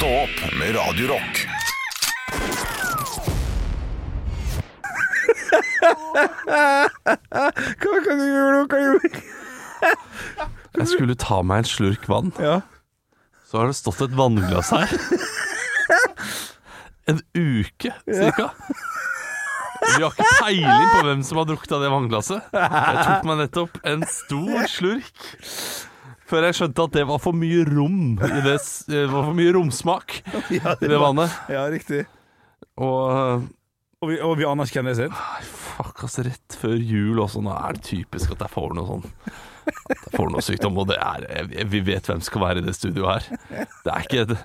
Stå opp med Radio Rock. Hva kan du gjøre nå? Hva gjør du? Jeg skulle ta meg en slurk vann. Ja. Så har det stått et vannglass her. En uke, cirka. Vi har ikke peiling på hvem som har drukket av det vannglasset. Jeg tok meg nettopp en stor slurk. Før jeg skjønte at det var for mye rom i det, det var for mye romsmak Ja, i det vannet. ja, riktig. Og Og vi, og vi anerkjenner det selv. fuck, altså, rett før jul også. Nå er det typisk at jeg får noe sånn At jeg får noe sykdom, og det er Vi vet hvem som skal være i det studioet her. Det er ikke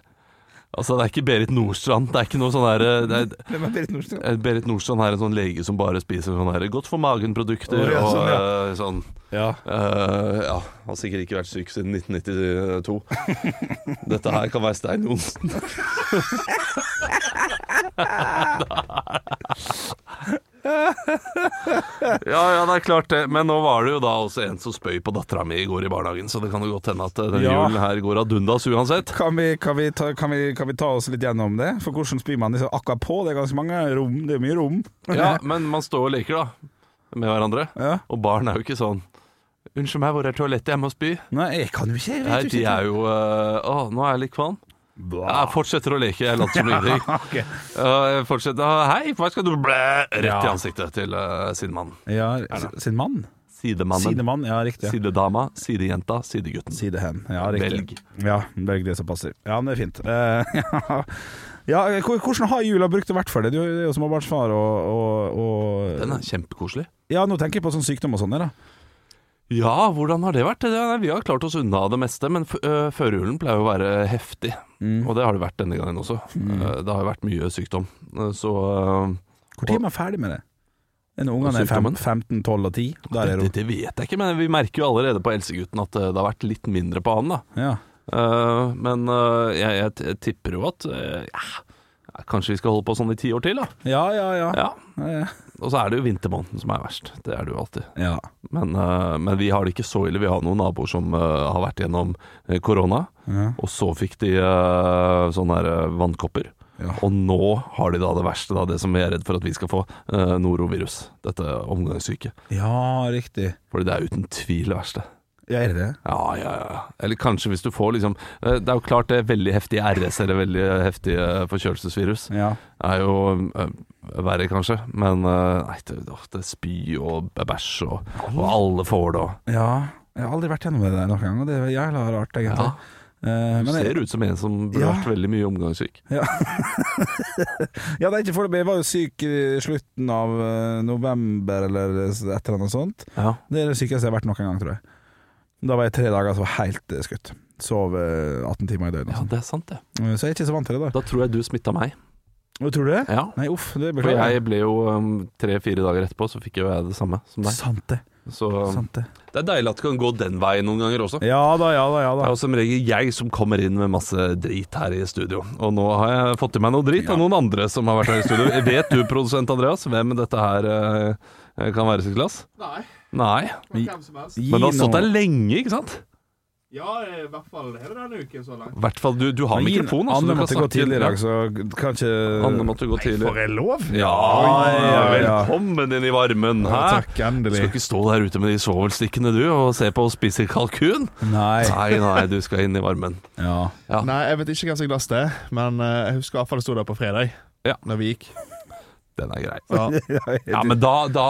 Altså, det er ikke Berit Nordstrand. Det er ikke noe sånn her det er, Hvem er Berit Nordstrand? eh, Berit Nordstrand er en sånn lege som bare spiser sånn her godt for magen-produkter oh, ja, og sånn, ja. eh, sånn Ja. Uh, Ja, har sikkert ikke vært syk siden 1992. Dette her kan være Stein Johnsen. Ja, ja, det er klart det. Men nå var det jo da også en som spøy på dattera mi i går i barnehagen, så det kan jo godt hende at eh, den Ja. julen her går ad undas uansett. Kan vi, kan, vi ta, kan, vi, kan vi ta oss litt gjennom det? For hvordan spyr man liksom akkurat på? Det er ganske mange rom. Det er mye rom. Ja, men man står og leker, da. Med hverandre. Ja. Og barn er jo ikke sånn Unnskyld meg, hvor er toalettet? Jeg må spy. Nei, jeg kan jo ikke. Jeg vet Nei, de er jo eh, Å, nå er jeg litt kvalm. Jeg fortsetter å leke. Jeg later som ingenting. Ok. Uh, fortsetter «Ah, Hei, hva skal du blæ? Rett i ansiktet til uh, mann Ja, sin mann? Sidemannen. Sidemann, ja riktig. Sidedama, sidejenta, sidegutten. Sidehen. Ja, riktig. Velg. Ja, velg det som passer. Ja, men det er fint. Uh, ja, ja, hvordan har jula brukt det vært for deg? Du er jo småbarnsfar og, og, og Den er kjempekoselig. Ja, nå tenker jeg på sånn sykdom og sånn, da. Ja, hvordan har det vært? Det, nei, vi har klart oss unna det meste, men øh, førjulen pleier å være heftig. Mm. Og det har det vært denne gangen også. Eh, det har jo vært mye sykdom. Eh, så Når er man ferdig med det? Er Når ungene er fem, Sykdommen? 15, 12 og 10? Da er det, det det, vet jeg ikke, men vi merker jo allerede på eldstegutten at det har vært litt mindre på han. da Ja. Men jeg, jeg, jeg tipper jo at ja, ja, Kanskje vi skal holde på sånn i ti år til, da. ja, ja, ja. Ja. Ja, Og så er det jo vintermåneden som er verst. Det er det jo alltid. ja. Men, uh, men vi har det ikke så ille. Vi har noen naboer som uh, har vært gjennom eh, korona, ja. og så fikk de uh, sånne her, vannkopper. Ja. Og nå har de da det verste, da, det som vi er redd for at vi skal få, norovirus. Dette omgangssyke. ja, riktig. Fordi det er uten tvil det verste. Ja, er det det? Ja, ja, ja. Eller kanskje hvis du får liksom eh, Det er jo klart det er veldig heftig RS eller veldig heftig forkjølelsesvirus. Ja. er jo eh, verre, kanskje. Men eh, nei, det, det er spy og bæsj, og, og alle får det. Og, ja. Jeg har aldri vært gjennom det der noen gang, og det er jævla rart, egentlig. ja, du ser ut som en som burde Ja. vært veldig mye omgangssyk. ja, det er ikke foreløpig. Jeg var jo syk i slutten av november eller et eller annet sånt. Ja. Det er det sykeste jeg har vært noen gang, tror jeg. Da var jeg tre dager så helt eh, skutt. Sov eh, 18 timer i døgnet. ja, sånn. det er sant, det. Eh, Så jeg er ikke så vant til det. da Da tror jeg du smitta meg. Hva Tror du det? Ja. Nei, uff, det For beklager jeg ble jo um, tre-fire dager etterpå, så fikk jo jeg det samme som deg. Sant det. Så um, Sant det. det er deilig at det kan gå den veien noen ganger også. Ja da, ja da, ja Det da. er jo som regel jeg som kommer inn med masse drit her i studio. Og nå har jeg fått i meg noe drit av noen andre som har vært her i studio. Vet du, produsent Andreas, hvem dette her eh, kan være sitt glass? Nei, Nei. Gi Men det har stått der lenge, ikke sant? Ja, i hvert fall hele denne uken så langt. I hvert fall, du, du har Men mikrofon. altså, Anne måtte gå tidlig i dag, så kan ikke Anne måtte gå tidlig. Får jeg lov? Ja, ja, ja. velkommen inn i varmen. Hæ? Takk, endelig. skal ikke stå der ute med de svovelstikkene du og se på å spise kalkun? Nei. Nei, nei, du skal inn i varmen. Ja. Ja. Nei, jeg vet ikke hvem som glass det men eh, jeg husker iallfall det sto der på fredag. Ja. Når vi gikk. Den er grei. Ja. Ja, men da, da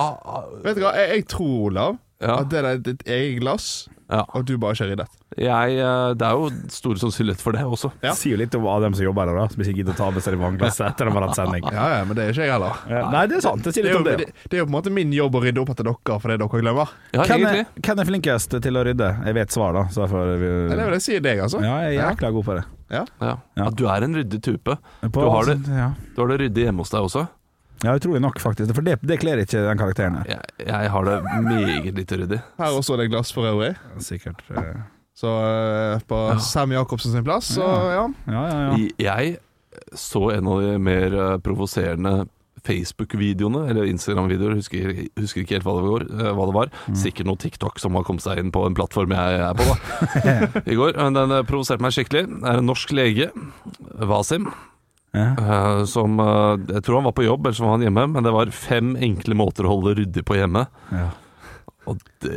Vet du hva, jeg, jeg tror, Olav, ja, at det er ditt eget glass, ja. og du bare ikke har ryddet. Jeg, eh, Det er jo stor sannsynlighet for det også. Ja. Sier jo litt om dem som jobber her, da. Som ikke gidder å ta med seg det vannglasset etter de har hatt sending. Ja, ja, men det er ikke jeg heller. Nei, det er sant. Det sier Det er, litt jo, om det. det, det er jo på en måte min jobb å rydde opp etter dere fordi dere glemmer. Ja, Hvem er, hvem er flinkest til å rydde? Jeg vet svar, da. Så derfor vi, Ja, det det jeg sier deg, altså. Ja, jeg er jækla god på det. Ja. Ja. Ja, du er en ryddig type. Du har det. Ja. Du har det ryddig hjemme hos deg også. Ja, utrolig nok, faktisk. For det, det kler ikke den karakteren her. Jeg, jeg har det meget lite ryddig. Her også er det glass for øvrig. Sikkert. eh, Så eh, på Ja. Sam Jacobsen sin plass, så ja. Ja, ja, ja. Jeg så en av de mer eh, provoserende Facebook-videoene, eller Instagram-videoer, husker, husker ikke helt hva det, var, eh, hva det var. Mm. Sikkert noe TikTok som har kommet seg inn på en plattform jeg er på, da. I går. Men Den eh, provoserte meg skikkelig. Det er en norsk lege, Wasim, Ja. eh, som eh, Jeg tror han var på jobb, eller så var han hjemme, men det var fem enkle måter å holde ryddig på hjemme. Ja. Og det,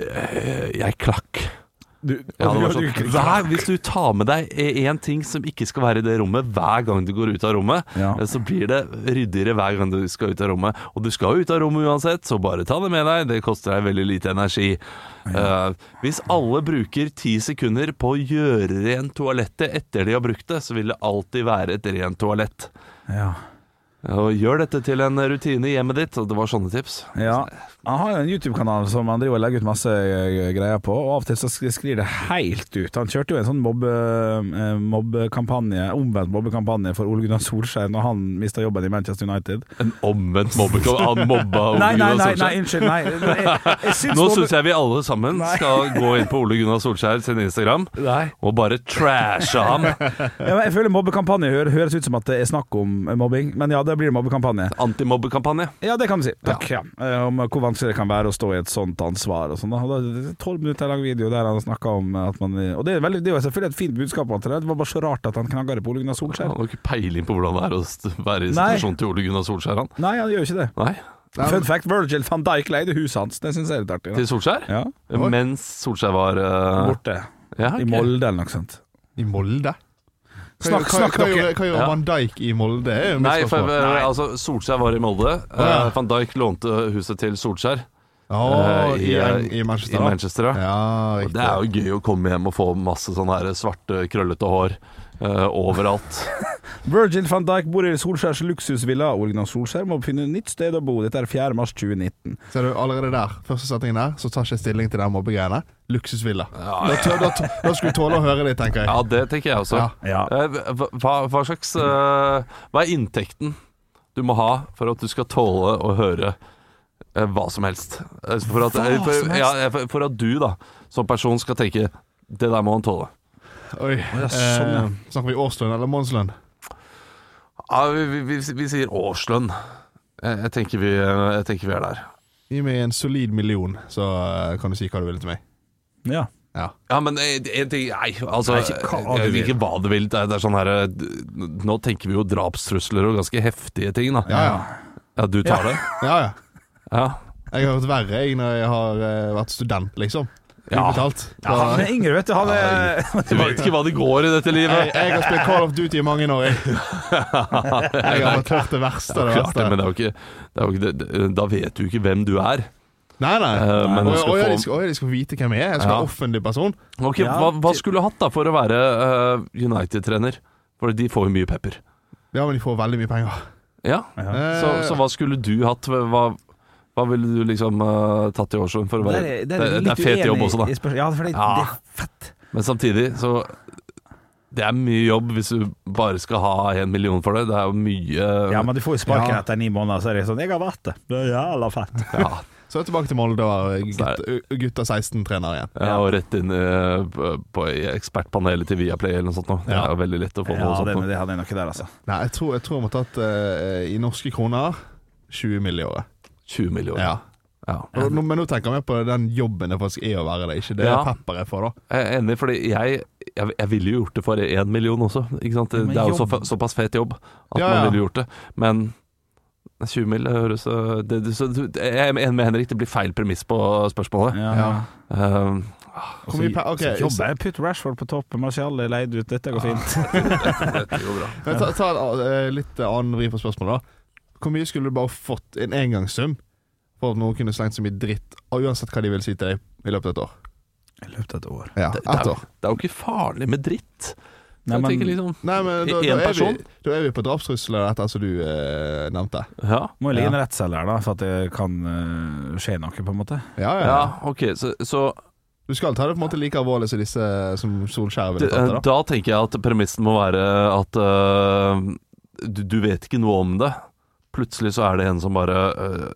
jeg klakk. Du, Ja, sånn, hver, hvis du tar med deg én ting som ikke skal være i det rommet hver gang du går ut av rommet, Ja. eh, så blir det ryddigere hver gang du skal ut av rommet. Og du skal ut av rommet uansett, så bare ta det med deg. Det koster deg veldig lite energi. Eh, hvis alle bruker ti sekunder på å gjøre rent toalettet etter de har brukt det, så vil det alltid være et rent toalett. Ja. Og gjør dette til en rutine i hjemmet ditt. Og det var sånne tips. Ja. Han har jo en YouTube-kanal som han driver og legger ut masse eh, greier på, og av og til så sk- sklir det helt ut. Han kjørte jo en sånn eh, mobbekampanje, omvendt mobbekampanje for Ole Gunnar Solskjær når han mista jobben i Manchester United. En omvendt mobbekampanje? Han mobba Ole Nei, nei, Gunnar Solskjær. nei unnskyld. Nei, nei, jeg, jeg syns Nå syns jeg vi alle sammen Nei. skal gå inn på Ole Gunnar Solskjær sin Instagram Nei. og bare trashe ham. Jeg føler mobbekampanje hø- høres ut som at det er snakk om mobbing, men ja, det blir mobbekampanje. Antimobbekampanje. Ja, det kan du si. Takk. Ja. Ja. Om hvor vanskelig det kan være å stå i et sånt ansvar og sånn. da. Da- er Tolv minutter lang video der han snakker om at man Og det er, veldig, det er selvfølgelig et fint budskap, det det var bare så rart at han knagga det på Ole Gunnar Solskjær. Han har ikke peiling på hvordan det er å være i Nei. situasjonen til Ole Gunnar Solskjær. Han. Nei, han gjør ikke det. Nei, Fun fact, Virgil van Dijk leide huset hans. Det syns jeg er litt artig. til Solskjær? Ja, Mens Solskjær var uh... Borte. ja, okay. I Molde eller noe sånt. I Molde? Snakk, hva, snakk hva, dere. hva gjør Van Dijk i Molde? Det er jo Nei, for, spørsmål. eh, altså, Solskjær var i Molde. ja. Uh, Van Dijk lånte huset til Solskjær Oh, i, i, i Manchester, i. Manchester. Ja. Ja, Det er jo gøy å komme hjem og få masse sånne her svarte, krøllete hår uh, overalt. Virgil van Dijk bor i Solskjærs luksusvilla. Ole Solskjær må finne nytt sted å bo. Dette er 4. mars 2019. Ser du allerede der, første setningen der, så tar ikke jeg stilling til de mobbegreiene. Luksusvilla. Da, tå- da, tå- da skulle du tåle å høre det, tenker jeg. Ja, det tenker jeg også. Ja. Ja. Eh, hva, hva- slags uh, Hva er inntekten du må ha for at du skal tåle å høre uh, hva som helst? For at, hva for, som helst? Ja, for, for at du da som person skal tenke det der må han tåle. Oi. ja, sånn, eh, snakker vi årslønn eller månedslønn? Ja, vi, vi, vi, vi sier årslønn. Jeg, jeg, tenker vi, jeg tenker vi er der. Gi meg en solid million, så eh, kan du si hva du vil til meg. Ja. Ja. Ja, men eh, en ting Nei, altså Nei, ikke hva du eh. Ikke hva du vil. Det er, sånn her eh, Nå tenker vi jo drapstrusler og ganske heftige ting, da. Ja, ja. Ja, du tar det? ja, ja. Ja. Jeg har hørt verre jeg når jeg har eh, vært student, liksom. Ja. Ubetalt. Ja, han er yngre, vet du. Han er Du vet ikke hva det går i dette livet. jeg har spilt Call of Duty i mange år, jeg. Jeg har hørt det verste det Klart det, men verste. det er jo ikke, det er jo ikke det, Da vet du ikke hvem du er. Nei, nei. Eh, du skal å, ja, de skal, å, ja, de skal vite hvem jeg er. Jeg skal Ja. være offentlig person. Ok, hva, hva skulle du hatt da for å være uh, United-trener? For de får jo mye pepper. Ja, men de får veldig mye penger. Ja, ja. Eh, så, så hva skulle du hatt? Hva, hva ville du liksom uh, tatt i årslønn for å være Det er- det, er det, litt er fet jobb også, da. Ja, for det, Ja. det er fett. Men samtidig så Det er mye jobb hvis du bare skal ha en million for det. Det er jo mye Ja, men du får jo sparken Ja. etter ni måneder, så er det sånn Jeg har vært det. Det er jævla fett. ja, Så er tilbake til Molde og gutta, gutta 16-trener igjen. ja, og rett inn eh, på, ekspertpanelet til Viaplay eller noe sånt. Nå. Det er jo veldig lett å få Ja, noe sånt. det, det hadde jeg nok der, altså. Nei, jeg tror jeg, tror jeg må tatt uh, i norske kroner 20 mill. i året. 20 millioner. Ja. Ja. Nå- Men nå tenker mer på den jobben det faktisk er å være det, ikke det Ja. pepperet for, da. Jeg er enig, fordi jeg, jeg, jeg ville jo gjort det for én million også. Ikke sant? Det, Men det er jo så, såpass fet jobb at Ja, man ville gjort det. Men 20 mill. høres øh, det, det, så, Jeg er enig med Henrik, det blir feil premiss på spørsmålet. Ja. Ja. Um, Og Hvor mye pe- ok, så så- jobber jeg. Putt Rashford på toppen, Marcial er leid ut. Dette går fint. dette går bra. Men ta, ta en eh, litt annen vri på spørsmålet, da. Hvor mye skulle du bare fått en engangssum for at noen kunne slengt så mye dritt, og uansett hva de vil si til deg, i løpet av et år? I løpet av et år. Ja, Det, det, er, år. det er jo ikke farlig med dritt. Nei, men- liksom Nei, men da, da, er vi, da er vi på drapstrusler dette som du eh, nevnte. Ja, Må jo ligge Ja. en rettcelle her, da, for at det kan eh, skje noe, på en måte. Ja, ja. ja ok. Så, så Du skal ta det på en måte like alvorlig som disse som Solskjær ville tatt det, da. da tenker jeg at premissen må være at uh, du, du vet ikke noe om det. Plutselig så er det en som bare uh,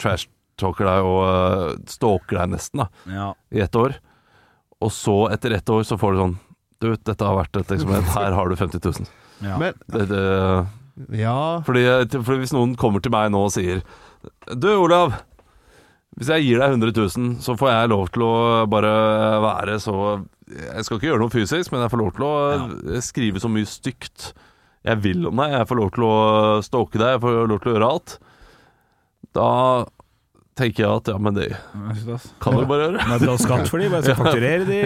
trash-talker deg og uh, stalker deg nesten da Ja. i ett år. Og så, etter ett år, så får du sånn Du, dette har vært et eksperiment. Her har du 50 000. Ja. Men Det, det, Ja Fordi, fordi hvis noen kommer til meg nå og sier Du, Olav. Hvis jeg gir deg 100 000, så får jeg lov til å bare være så Jeg skal ikke gjøre noe fysisk, men jeg får lov til å skrive så mye stygt jeg vil om deg. Jeg får lov til å stalke deg, jeg får lov til å gjøre alt. Da tenker jeg at ja, men det kan du bare gjøre. Men du er skatt for de, bare skal fakturere de.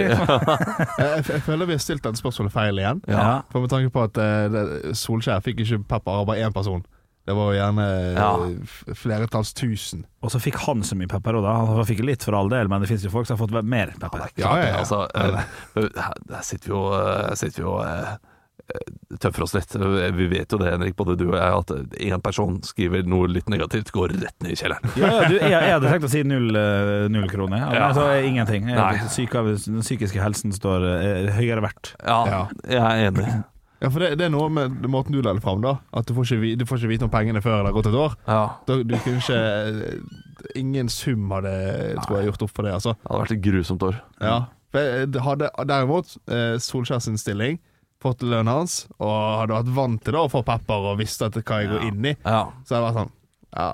jeg, føler vi har stilt dette spørsmålet feil igjen. Ja. For med tanke på at eh, Solskjær fikk ikke pepper av bare én person. Det var jo gjerne Ja. ja. flertalls tusen. Og så fikk han så mye pepper òg, da. Han fikk litt for all del, men det finnes jo folk som har fått mer pepper. Ja, ja, ja. Altså, uh, her- sitter vi jo, eh, sitter vi jo eh, eh, tøffer oss litt. Vi vet jo det, Henrik, både du og jeg, at én person skriver noe litt negativt, går rett ned i kjelleren. Ja, ja, du, jeg, jeg hadde tenkt å si null, eh, null kroner. Ja. Altså, ingenting. Jeg- Nei. Syke, den psykiske helsen står eh, høyere verdt. Ja, Ja. jeg er enig. Ja, for det, det er noe med måten du la det fram, da. At du får ikke, du får ikke vite om pengene før det har gått et år. Ja, Da, du kunne ikke Ingen sum hadde tror jeg, gjort opp for det, altså. det hadde vært et grusomt år. Ja. For jeg hadde derimot eh, Solskjær sin stilling, fått lønnen hans, og hadde vært vant til da å få pepper og visste at hva jeg går inn i, Ja, så hadde jeg vært sånn Ja,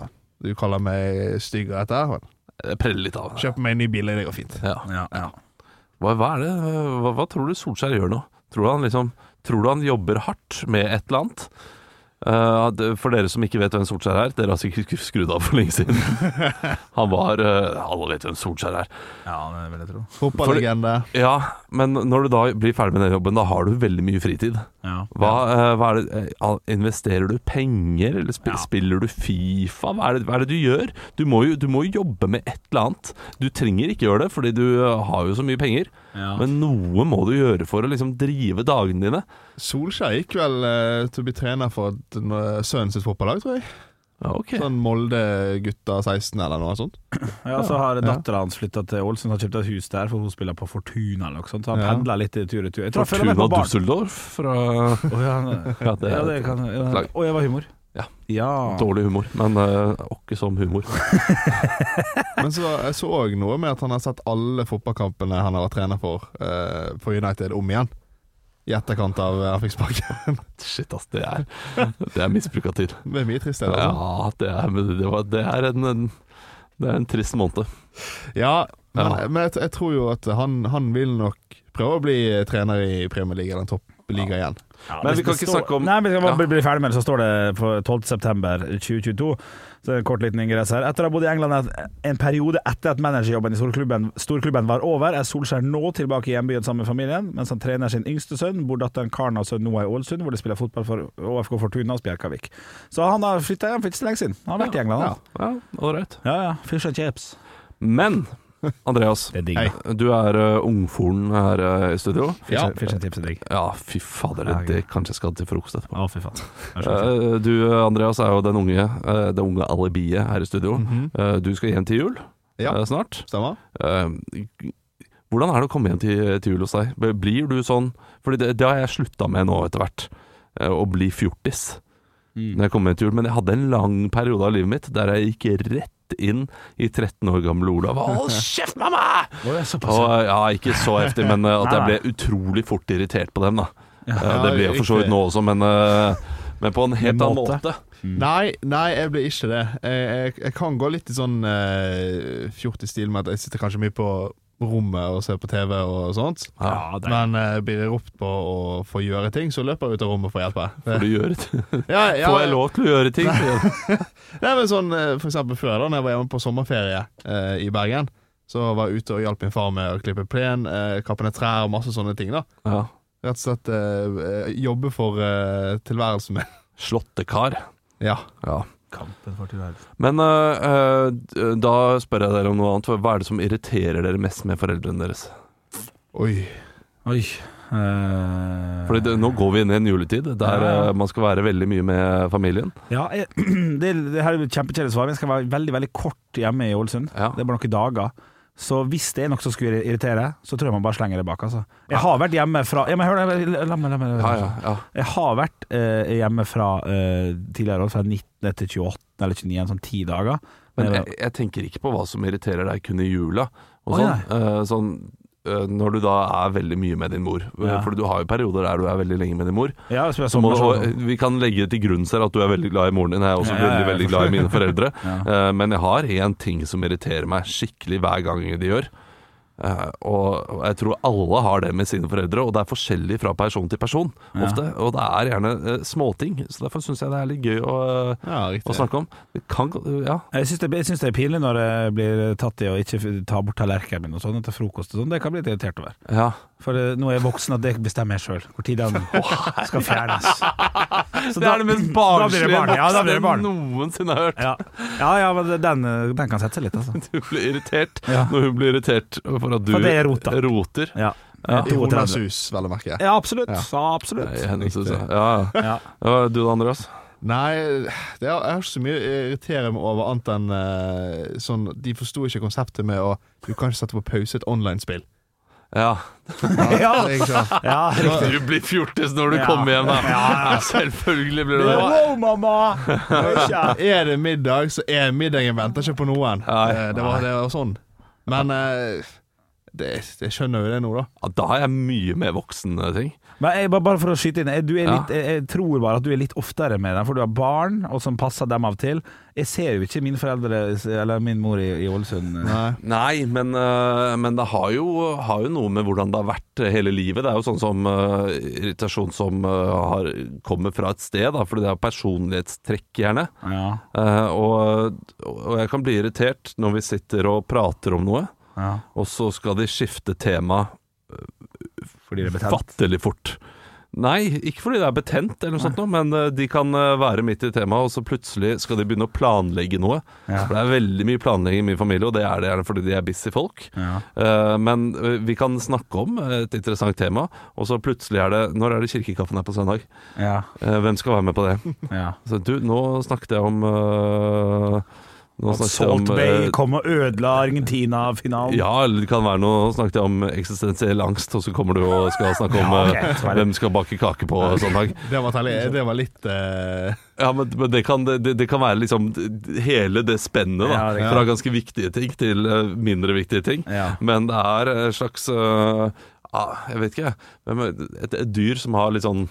du kaller meg stygg og dette, men det preller litt av. kjøp meg en ny bil, det går fint. Ja. Ja, ja. Hva, hva er det hva, hva tror du Solskjær gjør nå? Tror du han liksom Tror du han jobber hardt med et eller annet? Eh, for dere som ikke vet hvem Solskjær er, dere har sikkert skrudd av for lenge siden. Han var eh, Alle vet hvem Solskjær er. ja, det vil jeg tro. Fotballegende. Ja, men når du da blir ferdig med den jobben, da har du veldig mye fritid. Ja. Hva, eh, hva er det, investerer du penger, eller sp Ja. spiller du Fifa? Hva er, det, hva er det du gjør? Du må, jo, du må jo jobbe med et eller annet. Du trenger ikke gjøre det, fordi du har jo så mye penger. Ja. Men noe må du gjøre for å liksom drive dagene dine. Solskjær gikk vel uh, til å bli trener for et- sønnen sitt fotballag, tror jeg. Ja, okay. Sånn Molde-gutta 16 eller noe sånt. Ja, så har dattera hans flytta til Ålesund har kjøpt et hus der, for hun spiller på Fortuna eller noe sånt. Så han Ja. pendler litt tur i tur. Jeg tror han følger med Fortuna. Dusseldorf fra Å, ja, Ja, det ja, det kan ja. Og jeg var humor. Ja. ja. dårlig humor, men uh, åkke som humor. Men så jeg så òg noe med at han har sett alle fotballkampene han har vært trener for, uh, for United, om igjen. I etterkant av eh, han fikk sparken. Shit, ass. Det er, det er misbruk av tid. Det er mye trist, det. Altså. Ja, det er, det, var, det er en, en det er en trist måned. Ja, men, Ja. men jeg, jeg tror jo at han, han vil nok prøve å bli trener i Premier League eller en toppliga igjen. Ja, Men vi kan ikke står- snakke om- Nei, vi skal Ja. bare bli ferdig med det. Så står det på 12. september 2022. Så en kort liten ingress her. Etter å ha bodd i England en periode etter at managerjobben i storklubben, storklubben var over, er Solskjær nå tilbake i hjembyen sammen med familien, mens han trener sin yngste sønn, bor datteren Karen og sønnen Noah i Ålesund, hvor de spiller fotball for ÅFK Fortuna og Spjelkavik. Så han har flytta hjem for ikke så lenge siden. Han har vært i England, han. Ja, ålreit. Ja, ja. Fish and chips. Men Andreas, Det er digg, da. du er uh, ungforen her uh, i studio. Ja. fish and chips er digg. Ja, fy fader, det, det kanskje jeg skal til frokost etterpå. Å, fy faen. Du, Andreas, er jo den unge, det unge alibiet her i studio. Uh, du skal hjem til jul Ja. snart. Stemmer? Hvordan er det å komme hjem til, til jul hos deg? Blir du sånn Fordi det, det har jeg slutta med nå etter hvert. Å bli fjortis Mm. når jeg kommer hjem til jul. Men jeg hadde en lang periode av livet mitt der jeg gikk rett inn i 13 år gamle Olav. Hold kjeft, mamma! Og, ja, ikke så heftig, men uh, at jeg ble utrolig fort irritert på dem. da Ja. Uh, Det blir jeg for så vidt nå også, men, uh, men på en helt annen måte. Mm. Nei, nei, jeg blir ikke det. Jeg, jeg, jeg kan gå litt i sånn uh, fjortis-stil med at jeg sitter kanskje mye på rommet og ser på TV og sånt. Ja, det Men uh, blir jeg ropt på å få gjøre ting, så løper jeg ut av rommet for å hjelpe. Får du gjøre ting? Ja, ja, Får jeg lov til å gjøre ting? Nei, men sånn, eh, for eksempel før da Når jeg var hjemme på sommerferie uh, i Bergen Så var jeg ute og hjalp min far med å klippe plen uh, Kappe ned trær og masse sånne ting da Ja. Rett og slett jobbe for tilværelsen min Slåttekar. Ja Ja. Kampen for tilværelsen. Men uh, uh, da spør jeg dere om noe annet. Hva er det som irriterer dere mest med foreldrene deres? Oi Oi. Uh, Fordi det, Nå går vi inn i en juletid der uh, man skal være veldig mye med familien. Ja, jeg, det, det her er et kjempekjedelig svar. men Jeg skal være veldig veldig kort hjemme i Ålesund. Ja. Det er bare noen dager. Så hvis det er noe som skulle irritere, så tror jeg man bare slenger det bak. Altså. Jeg har vært hjemme fra ja, men hør, la, la, meg- la, meg- Ja, ja, ja. Jeg har vært eh, hjemme fra eh, tidligere år, fra 19. til 28. eller 29, en sånn ti dager. Men jeg, jeg tenker ikke på hva som irriterer deg kun i jula. Og sånn. Oh, sånn når du da er veldig mye med din mor Ja. For du har jo perioder der du er veldig lenge med din mor. Ja, så Så må, og vi kan legge til grunn selv at du er veldig glad i moren din. Jeg er også Ja, veldig, veldig glad i mine foreldre. Eh, men jeg har én ting som irriterer meg skikkelig hver gang de gjør. Eh, og jeg tror alle har det med sine foreldre, og det er forskjellig fra person til person Ja. ofte. Og det er gjerne uh, småting, så derfor syns jeg det er litt gøy å, uh, Ja, å snakke om. Det kan, ja, Jeg syns det, det er pinlig når jeg blir tatt i å ikke ta bort tallerkenen min og sånn til frokost og sånn. Det kan bli litt irritert over. ja. For nå er jeg voksen og det bestemmer jeg sjøl, når tid den skal fjernes. Så Det er det mest barnslige barn. Ja, det barn. noensinne har hørt. Ja, ja, men den, den kan sette seg litt, altså. Du blir irritert når hun blir irritert for at du For det er rota. roter. Ja, Ja. I Jonas hus, vel å merke. ja absolutt. Ja. Ja, absolutt. I hennes hus, ja. Ja. Du da, Andreas? Nei, det er, jeg har ikke så mye å irritere meg over annet enn uh, sånn De forsto ikke konseptet med å Du kan ikke sette på pause et online-spill. Ja. Ja. Ja. Du blir fjortis når du Ja. kommer hjem, da. Ja. Selvfølgelig blir du det. Wow, mamma! Er det middag, så er middagen venter ikke på noen. Nei. Eh, Det var, det var sånn. Men eh, det, jeg skjønner jo det nå, da. Ja, da er jeg mye mer voksen eh, ting. Men jeg, bare, bare for å skyte inn jeg- du er litt, jeg, jeg tror bare at du er litt oftere med dem, for du har barn, og som passer dem av og til. Jeg ser jo ikke mine foreldre, eller min mor i, i Ålesund. Nei. Nei, men, øh, men det har jo, har jo noe med hvordan det har vært hele livet. Det er jo sånn som uh, irritasjon som uh, har, kommer fra et sted, da, fordi det er personlighetstrekk, gjerne. Ja, Uh, og, og jeg kan bli irritert når vi sitter og prater om noe, ja. og så skal de skifte tema Fordi det er betent. fattelig fort. Nei, ikke fordi det er betent, eller noe sånt, noe, men eh, de kan eh, være midt i temaet, og så plutselig skal de begynne å planlegge noe. Ja. For det er veldig mye planlegging i min familie, og det er det gjerne fordi de er busy folk. Ja. Eh, men eh, vi kan snakke om et interessant tema, og så plutselig er det Når er det kirkekaffen her på søndag? Ja, Eh, hvem skal være med på det? ja. Så du, nå snakket jeg om eh, Nå At snakket om Salt Bay eh, kom og ødela Argentina-finalen. ja, eller det kan være noe snakket jeg om eksistensiell angst, og så kommer du og skal snakke om Ja, eh, det- hvem skal bake kake på søndag. Det var, det var litt uh... Ja, men, men det, kan, det, det kan være liksom hele det spennet, da. Ja, det Fra ganske viktige ting til eh, mindre viktige ting. Ja. Men det er et slags eh, ah, Jeg vet ikke, er- et, et dyr som har litt sånn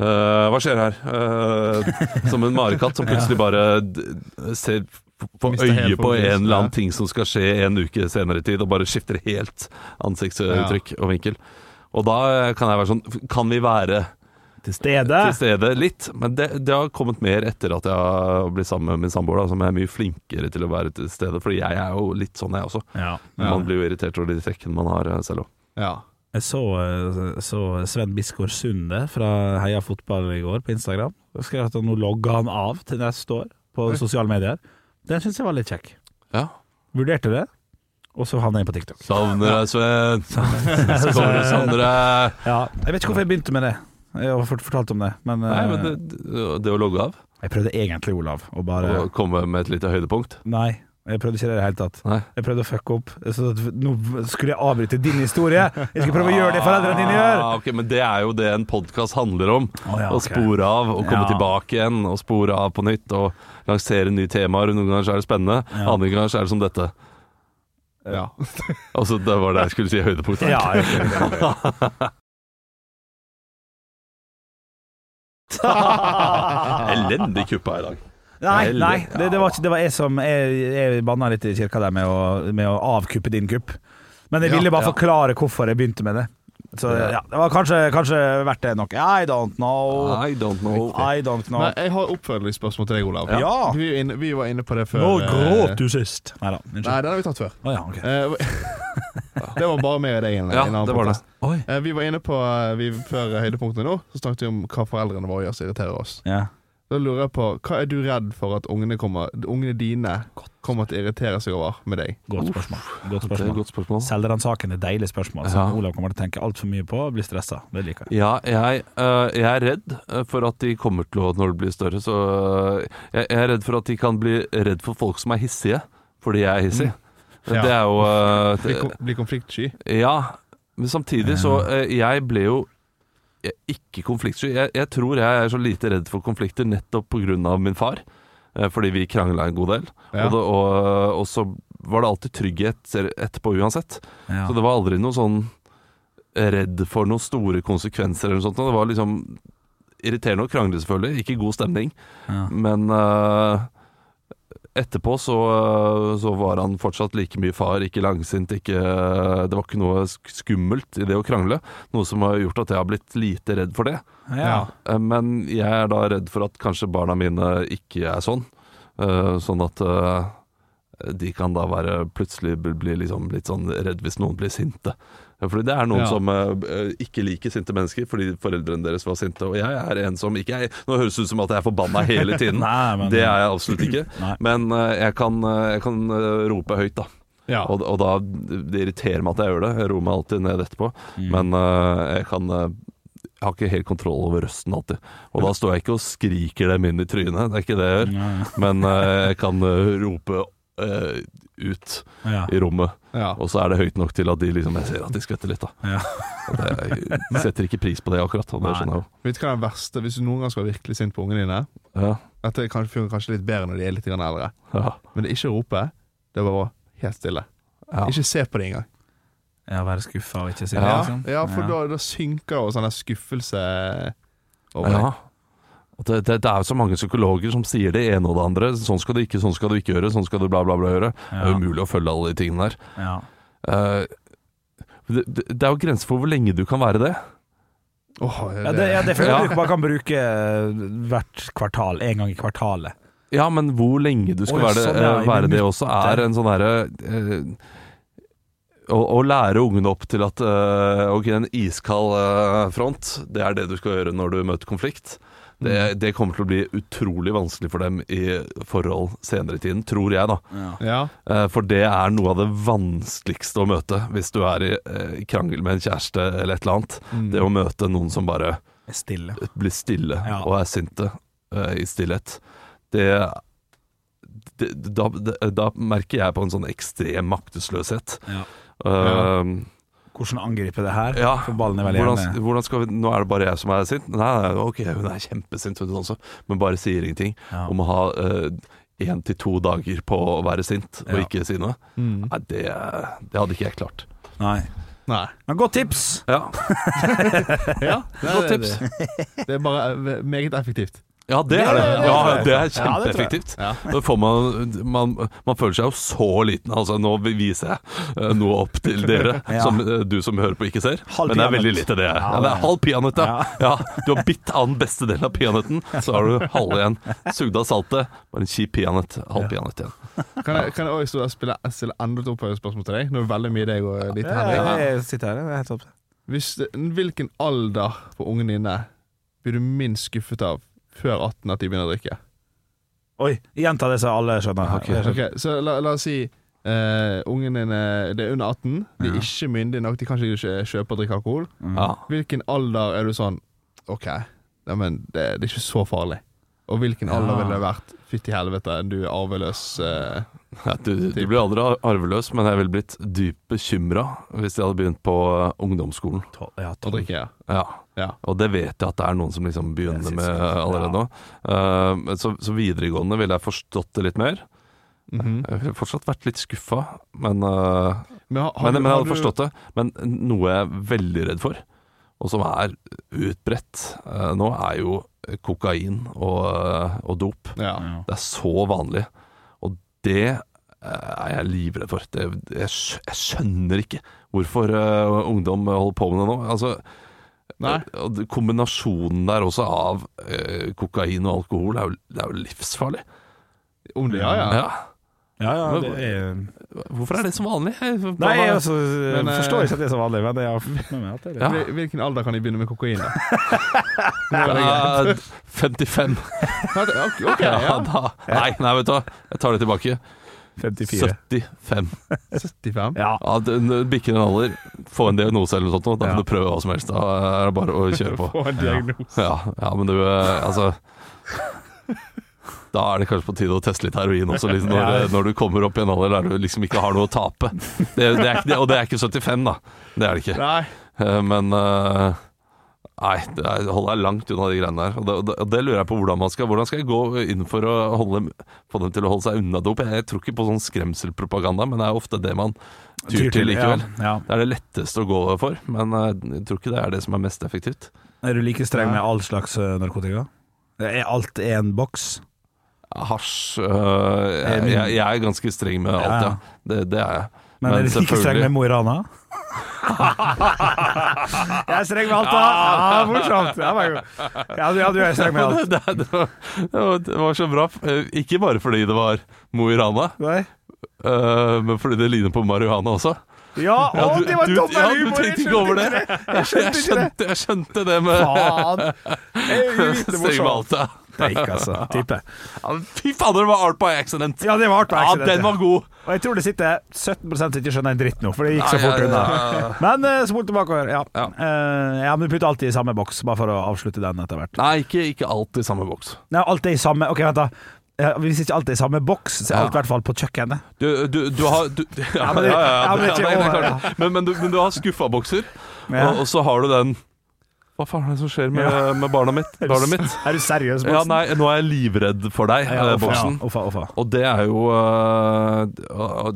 Uh, Hva skjer her? Uh, som en marekatt som plutselig bare ser på Mister øye på en eller annen ting som skal skje en uke senere i tid, og bare skifter helt ansiktsuttrykk og vinkel. Og da eh, kan jeg være sånn Kan vi være Til stede. til stede litt? Men det, det har kommet mer etter at jeg har blitt sammen med min samboer, da, som er mye flinkere til å være til stede. Fordi jeg er jo litt sånn, jeg også. Ja. Ja. Man blir jo irritert over de trekkene man har eh, selv òg. Ja. Jeg så, eh, så Sven Biskår Sunde fra Heia Fotball i går på Instagram. Jeg skrev at nå logger han av til neste år på sosiale medier. Den syns jeg var litt kjekk. Ja. Vurderte det, og så havna jeg på TikTok. Savner deg, Sven. Savner deg. Ja, jeg vet ikke hvorfor jeg begynte med det. Jeg har fort- fortalt om det, men, Nei, eh, men det, det å logge av jeg prøvde egentlig, Olav, å bare og komme med et lite høydepunkt Nei, jeg prøvde ikke det i det hele tatt. Nei. Jeg prøvde å fucke opp. Så nå skulle jeg avbryte din historie. Jeg skulle prøve å gjøre det foreldrene dine gjør. Ah, okay, men det er jo det en podkast handler om. Å, ja, Å spore av og komme Ja. tilbake igjen og spore av på nytt og lansere nye temaer. Noen ganger er det spennende, Ja. andre ganger er det som dette. ja. Altså, det var det jeg skulle si høydepunkt. her. Ja, jeg, det. Elendig kuppa i dag. Nei, nei det, det, var ikke, det var jeg som Jeg, jeg banna litt i kirka der med å, med å avkuppe din kupp. Men jeg ville bare ja. forklare hvorfor jeg begynte med det. Så Ja. det var kanskje, kanskje verdt det nok. I don't know. I don't know. I don't know. Men jeg har oppfølgingsspørsmål til deg, Olav. Ja. Vi, var inne, vi var inne på det før. Nå eh, gråt du sist. Nei da. Nei, den har vi tatt før. Oh, ja, ok. Eh, det var bare meg og deg. en- Ja, en annen det var det. Eh, Vi var inne på vi, Før høydepunktene nå, så snakket vi om hva foreldrene våre gjør som irriterer oss. Ja. Da lurer jeg på, Hva er du redd for at ungene, kommer, ungene dine kommer til å irritere seg over med deg? Godt spørsmål. Godt er spørsmål. godt spørsmål. er deilig spørsmål som Ja. Olav kommer til å tenke altfor mye på og bli stressa. Det liker jeg. Ja, jeg, uh, jeg er redd øh, for at de kommer til å, når det blir større, så uh, jeg, jeg er redd for at de kan bli redd for folk som er hissige, fordi jeg er hissig. Ja. Det er jo uh, Bli, det- kom, konfliktsky? Ja, men samtidig så Jeg ble jo jeg, ikke konfliktsky. Jeg, jeg tror jeg er så lite redd for konflikter nettopp pga. min far. Eh, Fordi vi krangla en god del. Ja. Og, det, og, og så var det alltid trygghet etterpå uansett. Ja. Så det var aldri noe sånn redd for noen store konsekvenser eller noe sånt. Det var liksom irriterende å krangle, selvfølgelig. Ikke god stemning. Ja. Men eh, etterpå så, så var han fortsatt like mye far, ikke langsint, ikke Det var ikke noe skummelt i det å krangle. Noe som har gjort at jeg har blitt lite redd for det. Ja. Eh, Men jeg er da redd for at kanskje barna mine ikke er sånn. Eh, Sånn at eh, de kan da være plutselig bli bli liksom litt sånn redd hvis noen blir sinte. Eh, Fordi det er noen Ja. som uh, ikke liker sinte mennesker fordi foreldrene deres var sinte. Og jeg er en som ikke er Nå høres det ut som at jeg er forbanna hele tiden. Nei, men Det er jeg absolutt ikke. Nei. Men uh, jeg kan, uh, jeg kan eh, rope høyt, da. Ja. Og, og da Det irriterer meg at jeg gjør det. Jeg roer meg alltid ned etterpå. Mm. Men eh, jeg kan eh, Jeg har ikke helt kontroll over røsten alltid. Og da står jeg ikke og skriker dem inn i trynet, det er ikke det jeg gjør. Nei. Men eh, jeg kan eh, rope eh, ut ja. i rommet, ja. og så er det høyt nok til at de liksom Jeg ser at de skvetter litt, da. Ja. Det, jeg setter ikke pris på det akkurat, og det skjønner jeg jo. Vet du hva er det verste Hvis du noen gang skal være virkelig sint på ungene dine Ja, Dette er kanskje, fungerer kanskje litt bedre når de er litt eldre, ja, men det er ikke å rope. Det er bare helt stille. ja. Ikke se på det engang. ja være skuffa og ikke si det, Ja. liksom. Ja, for Da, da synker jo sånn skuffelse over ja. deg. Og Det, det, det er jo så mange psykologer som sier det ene og det andre. Sånn skal du ikke, sånn skal du ikke gjøre, sånn skal du bla, bla, bla gjøre. Det er Ja. umulig å følge alle de tingene der. Ja. Uh, det, det, er jo grenser for hvor lenge du kan være det. Åh, Ja, det, ja, det føler Ja. jeg du bare kan bruke eh, hvert kvartal. En gang i kvartalet. Ja, men hvor lenge du skal Oi, være, det, sånn, ja, eh, være det også, er en sånn herre uh, å, å lære ungene opp til at uh, Ok, en iskald uh, front, det er det du skal gjøre når du møter konflikt. Det, det kommer til å bli utrolig vanskelig for dem i forhold senere i tiden, tror jeg, da. Ja. Ja. Eh, For det er noe av det vanskeligste å møte hvis du er i eh, krangel med en kjæreste eller et eller annet. Mm. Det å møte noen som bare Stille. blir stille Ja. og er sinte eh, i stillhet. Det, det da, da merker jeg på en sånn ekstrem maktesløshet. Ja. Eh, Hvordan angripe det her? ja, For ballen er veldig hvordan, hvordan skal vi, Nå er det bare jeg som er sint. Nei, nei, ok, hun er kjempesint, hun også, men bare sier ingenting. ja. Om å ha én til to dager på å være sint og Ja. ikke si noe. Mm. Nei, det, det hadde ikke jeg klart. Nei. Nei. Men godt tips! Ja, Ja, det, Godt tips. Det, det er bare eh, meget effektivt. Ja det er det. Ja, det er kjempeeffektivt. Man, man, man føler seg jo så liten. Altså, nå viser jeg eh, noe opp til dere, Ja. som eh, du som hører på ikke ser. Men det er veldig lite det. Ja, det er halv peanøtt, ja. ja. Du har bitt av den beste delen av peanøtten, så har du halve igjen. Sugd av saltet, bare en kjip peanøtt. Halv peanøtt igjen. Kan jeg, kan jeg også stå og spille, stille enda et oppfølgingsspørsmål til deg? Nå er det veldig mye deg og litt Ja, Henrik. jeg sitter her, det er helt topp. Hvis hvilken alder på ungen dine blir du minst skuffet av før 18 at de begynner å drikke? Oi, gjenta det så alle skjønner. Ok. Okay, Så la, la oss si uh, ungen din er, det er under 18, de er Ja. ikke myndige nok, de kan ikke kjøpe og drikke alkohol. Mm. Ja. Hvilken alder er du sånn OK, ja, men det, det er ikke så farlig. Og hvilken Ja. alder ville det vært? Fytti helvete, du er arveløs. Eh, Ja, du, du blir aldri arveløs, men jeg ville blitt dypt bekymra hvis jeg hadde begynt på eh, ungdomsskolen. Ja, og drikke, ja. Ja. Ja. Og det vet jeg at det er noen som liksom begynner med allerede nå. Eh, men så, så videregående ville jeg forstått det litt mer. Mhm. Jeg ville fortsatt vært litt skuffa, men, uh, Men, har, har men, du- men jeg har hadde du- forstått det. Men noe jeg er veldig redd for, og som er utbredt uh, nå, er jo kokain og, og dop. Ja. Ja. Det er så vanlig. Det eh, er jeg livredd for. Det, jeg, jeg skjønner ikke hvorfor uh, ungdom holder på med det nå. Altså, Nei. eh, kombinasjonen der også av uh, kokain og alkohol er jo, det er jo livsfarlig. Om ja, ja. Ja. Ja, ja, det er Hvorfor er det så vanlig? Bare... Nei, jeg altså, Men, forstår ikke at det er så vanlig, men jeg har fått med meg at det er det. Ja. Hvilken alder kan de begynne med kokain, da? Ja, 55. Ja, Ok, ok, Ja, ja. da. Nei, nei, vet du hva. Jeg tar det tilbake. 54. 75. 75? Ja. Ja, du bikker en alder, få en diagnose eller noe sånt, da kan du prøve hva som helst. Da er det bare å kjøre på. Få en diagnose. Ja, ja men du, eh, altså Da er det kanskje på tide å teste litt heroin også, liksom, når, Ja. når du kommer opp i en alder der du liksom ikke har noe å tape. Det, det er ikke, og det er ikke 75, da. Det er det ikke. Nei. Eh, Men eh, Nei, jeg holder langt unna de greiene der. Og det, og det, og det lurer jeg på hvordan man skal Hvordan skal jeg gå inn for å holde, få dem til å holde seg unna dop? Jeg tror ikke på sånn skremselpropaganda, men det er ofte det man tyr til likevel. Ja, ja. Det er det letteste å gå for, men eh, jeg tror ikke det er det som er mest effektivt. Er du like streng med all slags narkotika? Er alt én boks? Hasj øh, jeg, jeg, jeg er ganske streng med alt, Ja. Det, det er jeg. Men, er du ikke streng med Mo i Rana? jeg er streng med alt, da! Ja, morsomt. Ja, du, er streng med alt. det, det, var, det, var, så bra. Eh, Ikke bare fordi det var Mo i Rana, men fordi det ligner på marihuana også. Ja, å, Ja, det var dobbel ja, du humor! tenkte ikke over det? Jeg, jeg, skjønte, jeg skjønte det med Faen! Streng med alt. Ja. Steik, altså. Type. Ja, Fy fader, det var art by accident! Ja, det var artig. Ja, den var god! Og jeg tror det sitter 17 som ikke skjønner en dritt nå, for det gikk så fort unna. Men uh, spol tilbakeover. Ja. Ja. Eh, ja, men du putter alltid i samme boks, bare for å avslutte den etter hvert. Nei, ikke, ikke alltid samme boks. Nei, alt er i samme Ok, vent, da. Ja, Hvis ikke alt er i samme boks, så er alt i hvert fall på kjøkkenet. Du, du, du har du, ja, ja, men det men, men, du, har skuffa bokser, Ja. og, og så har du den Hva faen er det som skjer med, Ja. med barna mitt? Barna mitt? Er du seriøs, Ja, nei, nå er jeg livredd for deg, Ja, eh, boksen. Ja, uffa, uffa. Og det er jo uh,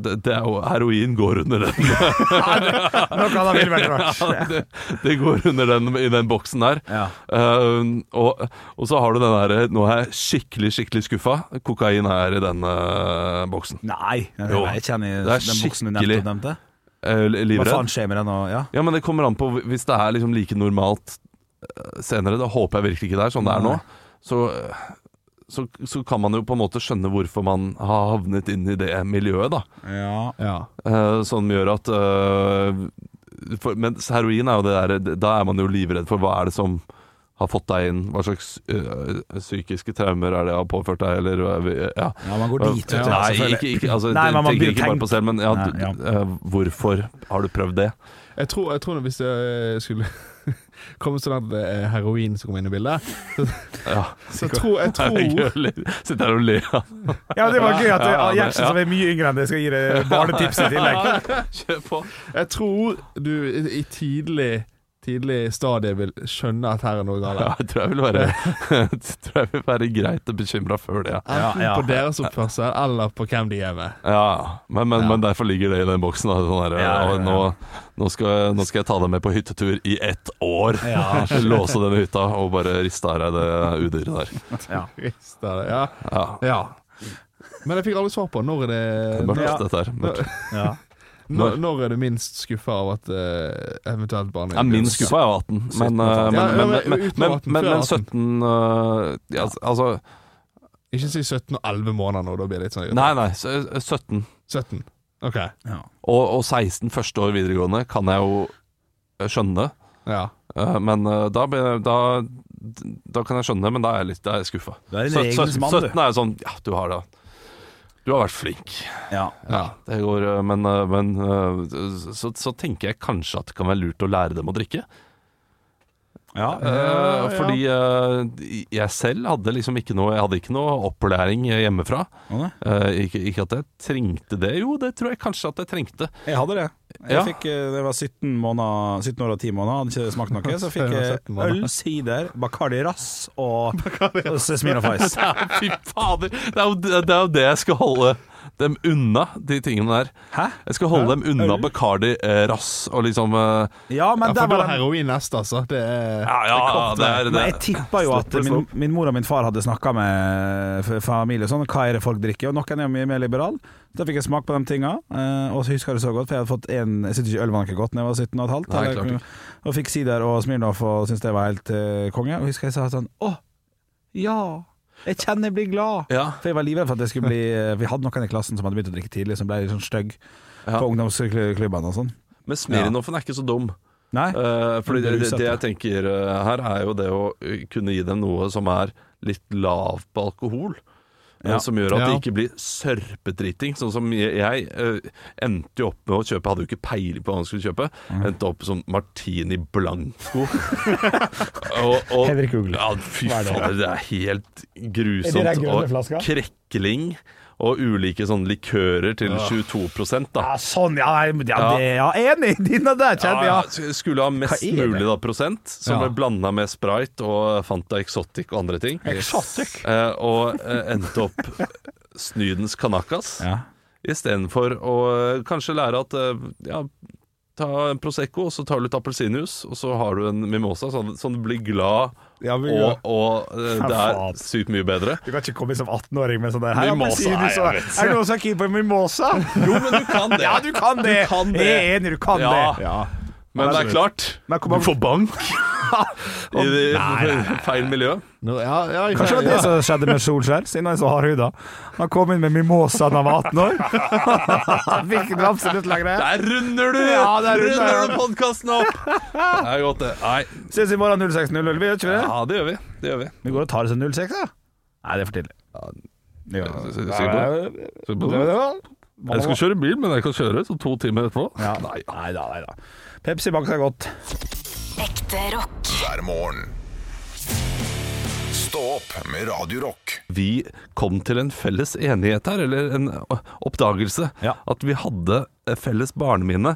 det, er jo Heroin går under den. Noe det, ville vært rart. Det, går under den i den boksen der. Ja. Eh, og, og så har du den derre Nå er jeg skikkelig, skikkelig skuffa. Kokain er i den uh, boksen. Nei, jeg, jeg kjenner er den boksen du nevnte. nevnte. Livredd. Hva faen skjer med den nå? Ja. Ja, men det kommer an på hvis det er liksom like normalt senere. Det håper jeg virkelig ikke det er sånn det er nå. Så, så, så kan man jo på en måte skjønne hvorfor man har havnet inn i det miljøet, da. ja. Ja. Uh, som gjør at uh, for, Men heroin er jo det der Da er man jo livredd for hva er det som har fått deg inn. Hva slags eh, psykiske traumer er det jeg har påført deg, eller ja. ja, man går dit, vet du. Nei, ikke, ikke, altså, Nei, man, man tenker ikke bare på selv, men ja, Nei, hvorfor har du prøvd det? Jeg tror, jeg tror hvis jeg skulle komme sånn at det er heroin som kommer inn i bildet, Ja. så tror jeg tror Sitter her og ler. Ja, det var gøy at Ja, Gjertsen, som er mye yngre enn det, skal gi deg barnetips i tillegg. Kjør på. Jeg tror du i tidlig Tidlig stadie vil skjønne at her er noe galt. Ja, jeg tror jeg vil være, tror jeg vil være greit bekymra før det. Ja, Enten Ja, ja. på deres oppførsel eller på hvem de er med. ja men, men, Ja. men derfor ligger det i den boksen. Da, sånn der, Ja, ja, ja. Nå, nå, skal, nå skal jeg ta deg med på hyttetur i ett år. Ja. Låse denne hytta og bare riste av deg det udyret der. Ja. Det, Ja. Ja. Men jeg fikk aldri svar på når er det det er mørkt, Ja. dette her. Mørkt. Ja. Når, når er du minst skuffa av at uh, eventuelt barnet Ja, Minst skuffa er 18, men, eh, men, Ja, men, men men, men, men, men 17 uh, ja, Altså Ikke si 17 og 11 måneder nå, da blir det litt sånn Nei, nei, 17. 17. Ok. Ja. Og, og 16 første år videregående kan jeg jo eh, skjønne. Ja. uh, Men eh, da, da, da kan jeg skjønne, men da er jeg litt skuffa. Du er en Søt- regelens søt- mann, du. 17 er jo sånn Ja, du har det. Du har vært flink. Ja. ja. Det går, eh, men, eh, men eh, så, så tenker jeg kanskje at det kan være lurt å lære dem å drikke. Ja. Eh, Fordi eh, jeg selv hadde liksom ikke noe Jeg hadde ikke noe opplæring hjemmefra. Uh. Ikke, ikke at jeg trengte det. Jo, det tror jeg kanskje at jeg trengte. Jeg hadde det. Jeg Ja. fikk, det var 17, måneder, 17 år og 10 måneder, hadde ikke smakt noe. Så fikk jeg øl, sider, Bacardi Rass og, og Smirnoff Ice. Ja, Fy fader! Det er, jo, det er jo det jeg skal holde dem unna, de tingene der. Hæ? Jeg skal holde Hæ? dem unna? Bacardi eh, Rass og liksom eh, Ja, men ja, der for da var er den heroin nest, altså. Det er Ja, ja, det er Men det. jeg tippa jo at Stopp, min, stopp. min mor og min far hadde snakka med f- familie og sånn, hva er det folk drikker, og noen er jo mye mer liberal. Da fikk jeg smak på de tinga, eh, og så husker jeg det så godt, for jeg hadde fått en Jeg syntes ikke øl var noe godt da jeg var 17 og et halvt, Nei, eller- klart ikke. og fikk sider og Smirnoff og syntes det var helt eh, konge. Og husker jeg sa sånn Å, ja! Jeg kjenner jeg blir glad. Ja, For jeg var livredd for at jeg skulle bli eh, Vi hadde noen i klassen som hadde begynt å drikke tidlig, som ble litt sånn stygg Ja. på ungdomsklubbene og sånn. Men Smirnoffen er ikke så dum. Nei? Uh, fordi det, det, det jeg tenker eh, her, er jo det å kunne gi dem noe som er litt lav på alkohol. Eh, Ja. Som gjør at Ja. de ikke blir sørpedriting. Sånn som jeg, jeg eh, endte jo opp med å kjøpe Hadde jo ikke peiling på hva jeg skulle kjøpe. Endte opp som Martini Blanco. og, og, Henrik Ugle. ja, fy er det? fader, det er helt Er det grusomt. Og krekling. Og ulike sånne likører til 22 da. Ja, sånn, ja, ja, det, ja enig! Dine der kjente Ja, skulle ha mest mulig da prosent, som ble blanda med Sprite og Fanta Exotic og andre ting. Exotic? Eh, og eh, endte opp snydens kanakas. Ja. Istedenfor å eh, kanskje lære at eh, ja, ta en Prosecco, og så tar du litt appelsinjuice, og så har du en mimosa, sånn, sånn du blir glad, Ja, men, og, og eh, det er faen. sykt mye bedre. Du kan ikke komme som 18-åring med sånn der Hei, Mimosa, appelsinjuice, nei, og- jeg vet. Er det noen som er keen på en mimosa? Jo, men du kan det. Ja, du kan det! Du kan det. Jeg er enig, du kan Ja. det. Ja. Men det er klart, du får bank i det feil miljø. No, ja, ja, Kanskje det var det ja. som skjedde med Solskjær, siden han er så hardhuda. Han kom inn med mimosa da han var 18 år. Han fikk ikke absolutt lengre. Der runder du! Ja, der runder runder du podkasten opp! Det er godt, det. Nei. Ses i morgen 06.00, vi gjør ikke det? Ja, det gjør vi. Det gjør vi. Vi går og tar oss en 06, da. Nei, det er for tidlig. Ja, Jeg skal kjøre bil, men jeg kan kjøre så to timer etterpå. Ja. Nei, Nei da, nei da. Pepsi Max er godt. Ekte rock. hver morgen. Stå opp med Radio Rock. Vi kom til en felles enighet her, eller en oppdagelse. Ja. At vi hadde felles barneminne.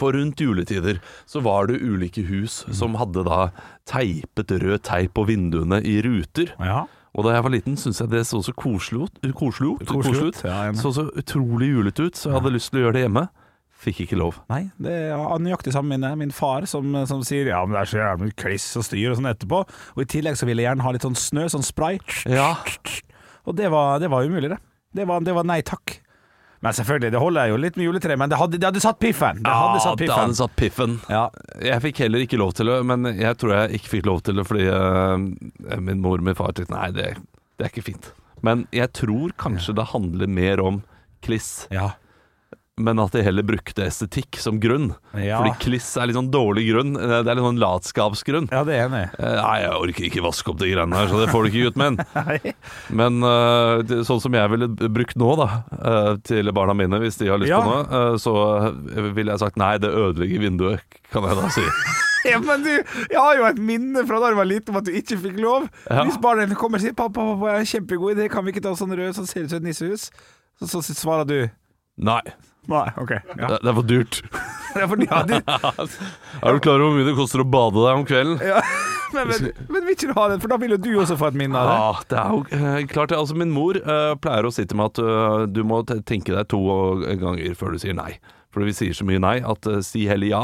For rundt juletider så var det ulike hus som hadde da teipet rød teip på vinduene i ruter. Ja. Og da jeg var liten, syntes jeg det så så koselig ut. Koselig ut, Koselig koselig ut, ut. ja, så så utrolig julete ut, så jeg hadde lyst til å gjøre det hjemme. Fikk ikke lov. Nei, det er nøyaktig samme minne. Min far som, som sier ja, men det er så jævlig kliss og styr og sånn etterpå. Og i tillegg så ville jeg gjerne ha litt sånn snø, sånn spray. Ja. Og det var, det var umulig, det. Det var, det var nei takk. Men selvfølgelig, det holder jeg jo litt med juletre, men det hadde, det hadde satt piffen. Det hadde satt det hadde satt piffen. Ja. Jeg fikk heller ikke lov til det, men jeg tror jeg ikke fikk lov til det fordi uh, min mor og min far tenkte nei, det, det er ikke fint. Men jeg tror kanskje det handler mer om kliss, Ja. Men at de heller brukte estetikk som grunn. Ja. Fordi kliss er litt sånn dårlig grunn. Det er litt sånn latskapsgrunn. ja, det er enig. Eh, Nei, jeg orker ikke vaske opp de greiene her, så det får du ikke, ut med en. Men eh, sånn som jeg ville brukt nå, da, eh, til barna mine, hvis de har lyst Ja. på noe, eh, så ville jeg sagt nei, det ødelegger vinduet, kan jeg da si. Ja, men du, jeg har jo et minne fra da jeg var liten om at du ikke fikk lov. Ja. Hvis barna dine kommer og sier 'pappa, pappa, jeg har en kjempegod idé, kan vi ikke ta sånn rød som ser ut som et nissehus'? Så, så svarer du Nei, Nei, OK. Ja. det, det er for dyrt. Ja, for, ja, det... Er du klar over hvor mye det koster å bade deg om kvelden? ja. Men, men, men vil ikke du ha den, for da vil jo du også få et minne av det. Ja, det er jo eh, klart det. Altså, min mor eh, pleier å si til meg at uh, du må tenke deg to ganger før du sier nei. For vi sier så mye nei at uh, si heller ja,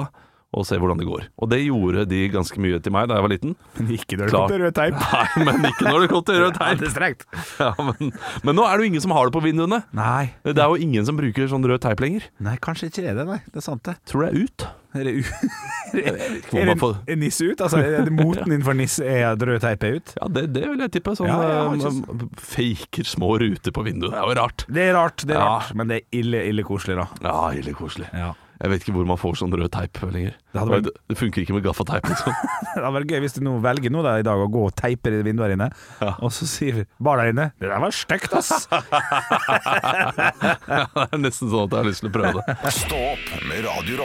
og se hvordan det går. Og det gjorde de ganske mye til meg da jeg var liten. Men ikke når det kom til rød teip. Nei, men ikke når det kom til rød teip. det er strengt. Ja, men, men nå er det jo ingen som har det på vinduene. Nei. Det er jo ingen som bruker sånn rød teip lenger. Nei, kanskje ikke er det, nei. Det er sant, det. Tror det er ut. Er det, u er det nisse ut? Altså, er det moten innenfor nisse er at rød teip er ut? Ja, det, det vil jeg tippe. Sånn Ja, ja, eh, faker små ruter på vinduet. Det er jo rart. Det er rart, det er rart, men det er ille, ille koselig, da. Ja, ille koselig. Ja. Jeg vet ikke hvor man får sånn rød teip lenger. Det hadde vært- det, funker ikke med gaffateip, liksom. Det hadde vært gøy hvis du nå velger nå da, i dag å gå og teipe i her inne, Ja. og så sier barna dine 'Det der var stygt, ass'. det er nesten sånn at jeg har lyst til å prøve det. Stå opp med Radio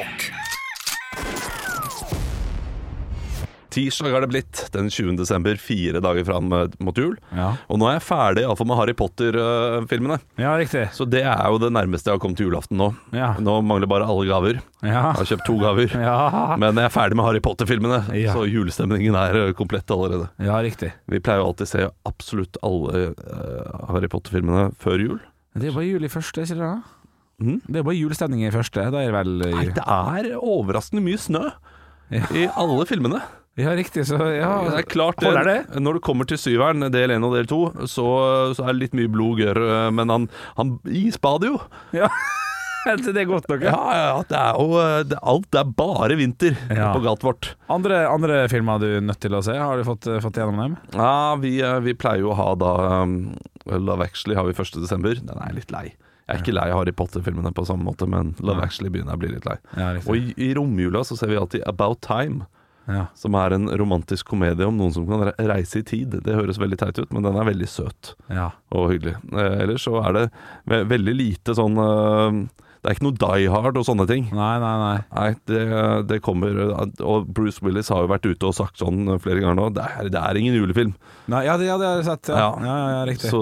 Tirsdag har det blitt, den 20. desember, fire dager fram eh, mot jul. Ja. Og nå er jeg ferdig iallfall med Harry Potter-filmene. ja, riktig. Så det er jo det nærmeste jeg har kommet til julaften nå. Ja. Nå mangler bare alle gaver. Ja. Jeg har kjøpt to gaver. Ja. Men jeg er ferdig med Harry Potter-filmene, så julestemningen er eh, komplett allerede. ja, riktig. Vi pleier jo alltid å se absolutt alle eh, Harry Potter-filmene før jul. Det er bare jul i første, sier dere da? Mm. Det er bare julestemning i første. Da er det vel Nei, det er overraskende mye snø i alle filmene. Ja, riktig. Så ja. Det er klart Holder det. det? Når du kommer til syveren, del én og del to, så, så er det litt mye blod eh, men han, han isbader jo. Ja. det er godt nok. Ja, ja, det er eh, det, Alt er bare vinter Ja. på galt vårt. Andre, andre filmer du er nødt til å se? Har du fått, fått gjennom dem? Ja, vi, eh, vi pleier jo å ha da um, Love Actually har vi 1. desember. Den er jeg litt lei. Jeg er ikke lei Harry Potter-filmene på samme måte, men Love. Actually begynner jeg å bli litt lei. Ja, Og i, i romjula så ser vi alltid About Time. Ja. Som er en romantisk komedie om noen som kan reise i tid. Det høres veldig teit ut, men den er veldig søt ja. og hyggelig. Eh, ellers så er det ve veldig lite sånn eh, det er ikke noe Die Hard og sånne ting. Nei, nei, nei. Nei, det, det kommer Og Bruce Willis har jo vært ute og sagt sånn flere ganger nå. Det er, det er ingen julefilm. nei ja, det, ja, det har jeg sett. Ja, ja, ja, ja riktig. Så,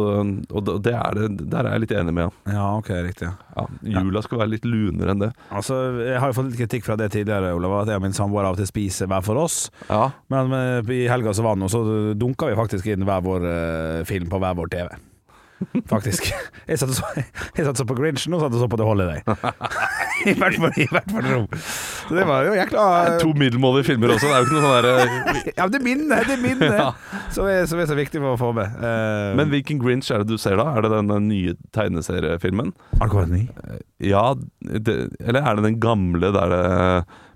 og det- er det, der er jeg litt enig med han. Ja, ok, riktig. Ja. Jula skal være litt lunere enn det. Altså, Jeg har jo fått litt kritikk fra det tidligere, Olav, at jeg og min samboer av og til spiser hver for oss. Ja, Men eh, i helga som var nå, så dunka vi faktisk inn hver vår uh, film på hver vår TV. Faktisk. Jeg satt og så, satt og så på Grinchen, og satt og så på The Holiday. I hvert fall i hvert fall rom. Så det var jo jækla To middelmådige filmer også. Det er jo ikke noe sånn derre Ja, det er minnet, det er minnet Ja. som, er, som er så viktig for å få med. Uh, Men hvilken Grinch er det du ser da? Er det den eh, nye tegneseriefilmen? Er det kommet ny? Ja, det, eller er det den gamle der det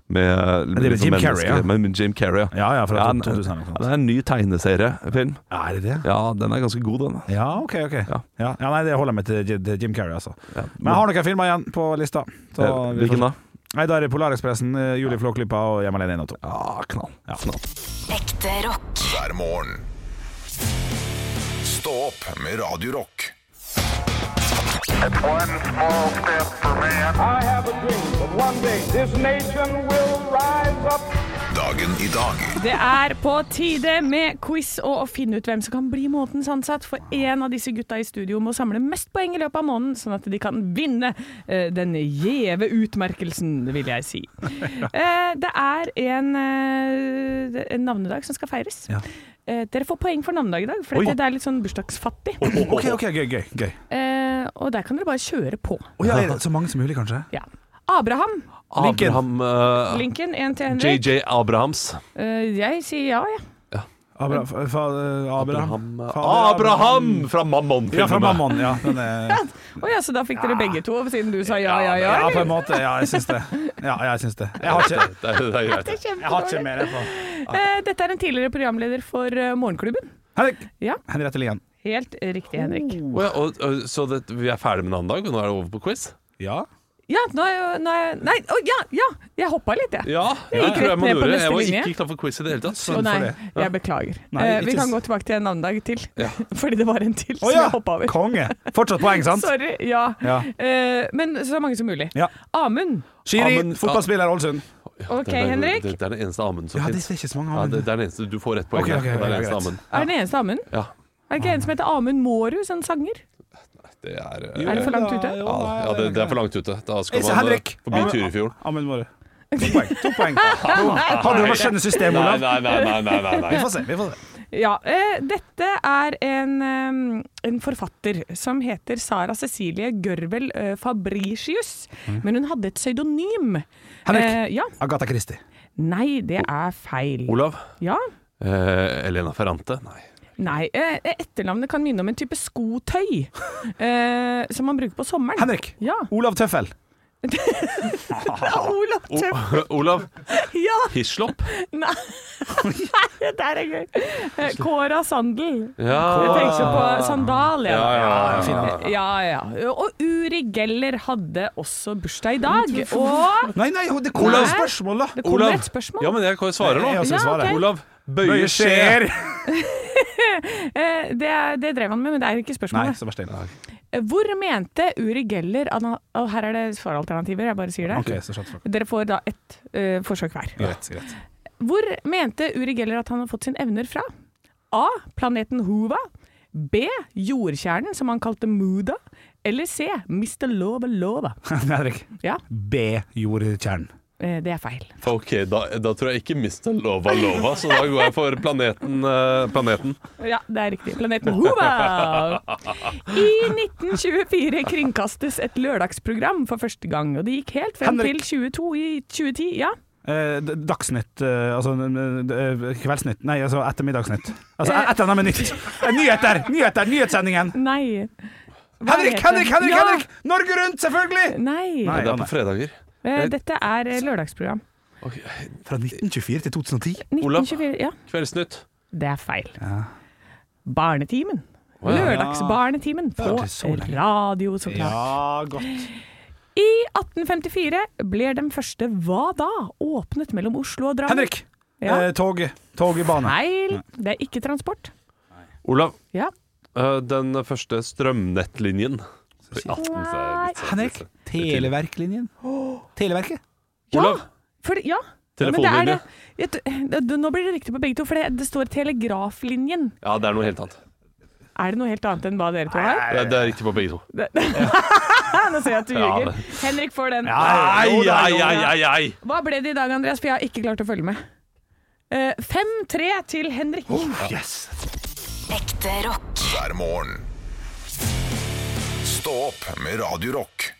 med, det med liksom Jim Carrey, ja. Med Jim Carrey, ja. Ja, ja, fra Ja, 2000 eller Ja, noe det er en ny tegneseriefilm. Ja, er det det? Ja, den er ganske god, den. Ja, ok, ok. Ja. Ja. Ja, nei, det holder meg til til Jim Carrey, altså. Ja. Men jeg har noen filmer igjen på lista. Så Eh, Hvilken da? Nei, Da er det Polarekspressen, eh, Julie Flåklypa og Hjem alene 1 og 2. Ja, knall. knall. Ekte rock. Hver morgen. Stå opp med Radio Dagen i dag Det er på tide med quiz og å finne ut hvem som kan bli månedens ansatt. For en av disse gutta i studio må samle mest poeng i løpet av måneden, sånn at de kan vinne eh, den gjeve utmerkelsen, vil jeg si. Eh, det er en, eh, en navnedag som skal feires. Ja. Eh, dere får poeng for navnedag i dag, for Oi. det er litt sånn bursdagsfattig. Ok, ok, gøy, gøy, gøy. Eh, og der kan dere bare kjøre på. Å ja, er det så mange som mulig, kanskje? Ja. Abraham. Lincoln. Abraham eh, Lincoln, en til Henrik. JJ Abrahams. Eh, jeg sier ja, jeg. Abra, fa, fa, eh, Abraham. eh, Abraham fra Mammon. Ja, fra Mammon. Ja, den er, Å ja, så da fikk dere begge to, siden du sa ja, ja, ja? ja, på en måte. Ja, jeg syns det. Ja, jeg syns det. Jeg har ikke, Det er, det er greit. jeg har ikke mer på. Eh, Dette er en tidligere programleder for eh, Morgenklubben. Henrik. Ja. Henriette Lien. Helt riktig, Henrik. Oh, ja, og, og, så det, vi er ferdig med navnedag, og nå er det over på quiz? Ja. Ja, nå er jeg, nå er jeg Nei, å ja, ja! Jeg hoppa litt, jeg. Ja, Jeg gikk rett ned på neste linje. Jeg var ikke klar for quiz i det hele tatt. Å nei, det. jeg beklager. Nei, Eh, vi kan gå tilbake til en navnedag til, Ja. fordi det var en til som ja! jeg hoppa over. Konge. Fortsatt poeng, sant? Sorry. Ja. Ja. Eh, men så mange som mulig. Ja. Amund. Shiri, fotballspiller Ålesund. Ja, Ok, det, er- Henrik. Det, det er den eneste Amund som Ja, det er ikke så mange Ja, det, Amund. det er den eneste Du får rett poeng. Okay, okay, okay, det er den eneste. Amund. Det den eneste Amund? Ja, Er det ikke en som heter Amund Mårud, en sanger? Det er Er det for langt ute? ja, ja, det, det er for langt ute. Da skal man Henrik. eh, forbi Tyrifjorden. Amund Måre. To poeng. To poeng. Har du noe skjønne systemet, Olav? nei, nei, nei, nei, nei, Vi får se. vi får se Ja, eh, dette er en, eh, en forfatter som heter Sara Cecilie Gørvel eh, Fabricius, men hun hadde et pseudonym. Henrik. Eh, ja. Agatha Christie. Nei, det er feil. Olav? Ja. Eh, Elena Ferrante? Nei. Nei, eh, etternavnet kan minne om en type skotøy eh, som man bruker på sommeren. Henrik. Ja. Olav Tøffel. Olav Tøffel. Olav? Ja! Hislop? Nei, det der er gøy. Eh, Kåra Sandel. Ja. Jeg tenkte på sandal, Ja, ja, ja, ja. Ja, ja. Og Uri Geller hadde også bursdag i dag. Og Nei, nei, det kommer kommer et spørsmål, da. det kommer Olav. et spørsmål. Ja, men jeg kan svare nå. Ja, svarer. Olav Bøye Bøye skjer. Eh, det, det drev han med, men det er ikke spørsmålet. Nei. Eh, Hvor mente Uri Geller Og her er det svaralternativer, jeg bare sier det. Okay, så Dere får da ett uh, forsøk hver. Greit, greit. Hvor mente Uri Geller at han har fått sine evner fra? A. Planeten Hova. B. Jordkjernen, som han kalte Muda. Eller C. Mr. Lova Lova. Ja, B. Jordkjernen. Eh, det er feil. Ok, da, da tror jeg ikke Mr. Lova Lova, så da går jeg for planeten. eh, planeten. Ja, det er riktig. Planeten Hova! I 1924 kringkastes et lørdagsprogram for første gang, og det gikk helt frem Henrik. til 22 i 2010. Ja, Eh, dagsnytt, eh, altså eh, Kveldsnytt, nei, altså ettermiddagsnytt. Altså et eller annet med nytt. Eh, Nyheter! Nyheter! Nyhetssendingen! Nei. Henrik, Henrik. Henrik! Ja. Henrik! Norge Rundt, selvfølgelig! Nei. Nei. Det er på fredager. Eh, Dette er eh, lørdagsprogram. Okay. Fra 1924 til 2010. Olav. ja. Kveldsnytt. Det er feil. Barnetimen. Ja. Lørdagsbarnetimen på så radio, så klart. Ja, godt. I 1854 ble den første Hva da? åpnet mellom Oslo og Drammen. Henrik! Ja. Eh, tog. Togbane. Feil. Det er ikke transport. Olav. Ja. eh, den første strømnettlinjen. I 18, så det litt Henrik, Televerklinjen. sånn. Televerket. Ja, Olav? for, ja. Ja, men det er Telefonlinje. det. Jeg t- Nå blir det riktig på begge to, for det, det står telegraflinjen. Ja, det er noe helt annet. Er det noe helt annet enn hva dere to har? Det, det er riktig på begge to. Nå ser jeg at du Ja, ljuger. det- Henrik får den. Ai, ai, ai, ai, ai. Hva ble det i dag, Andreas? For jeg har ikke klart å følge med. Eh, 5-3 til Henrik. Yes. Ekte rock. Hver morgen. Stå opp med Radio Rock.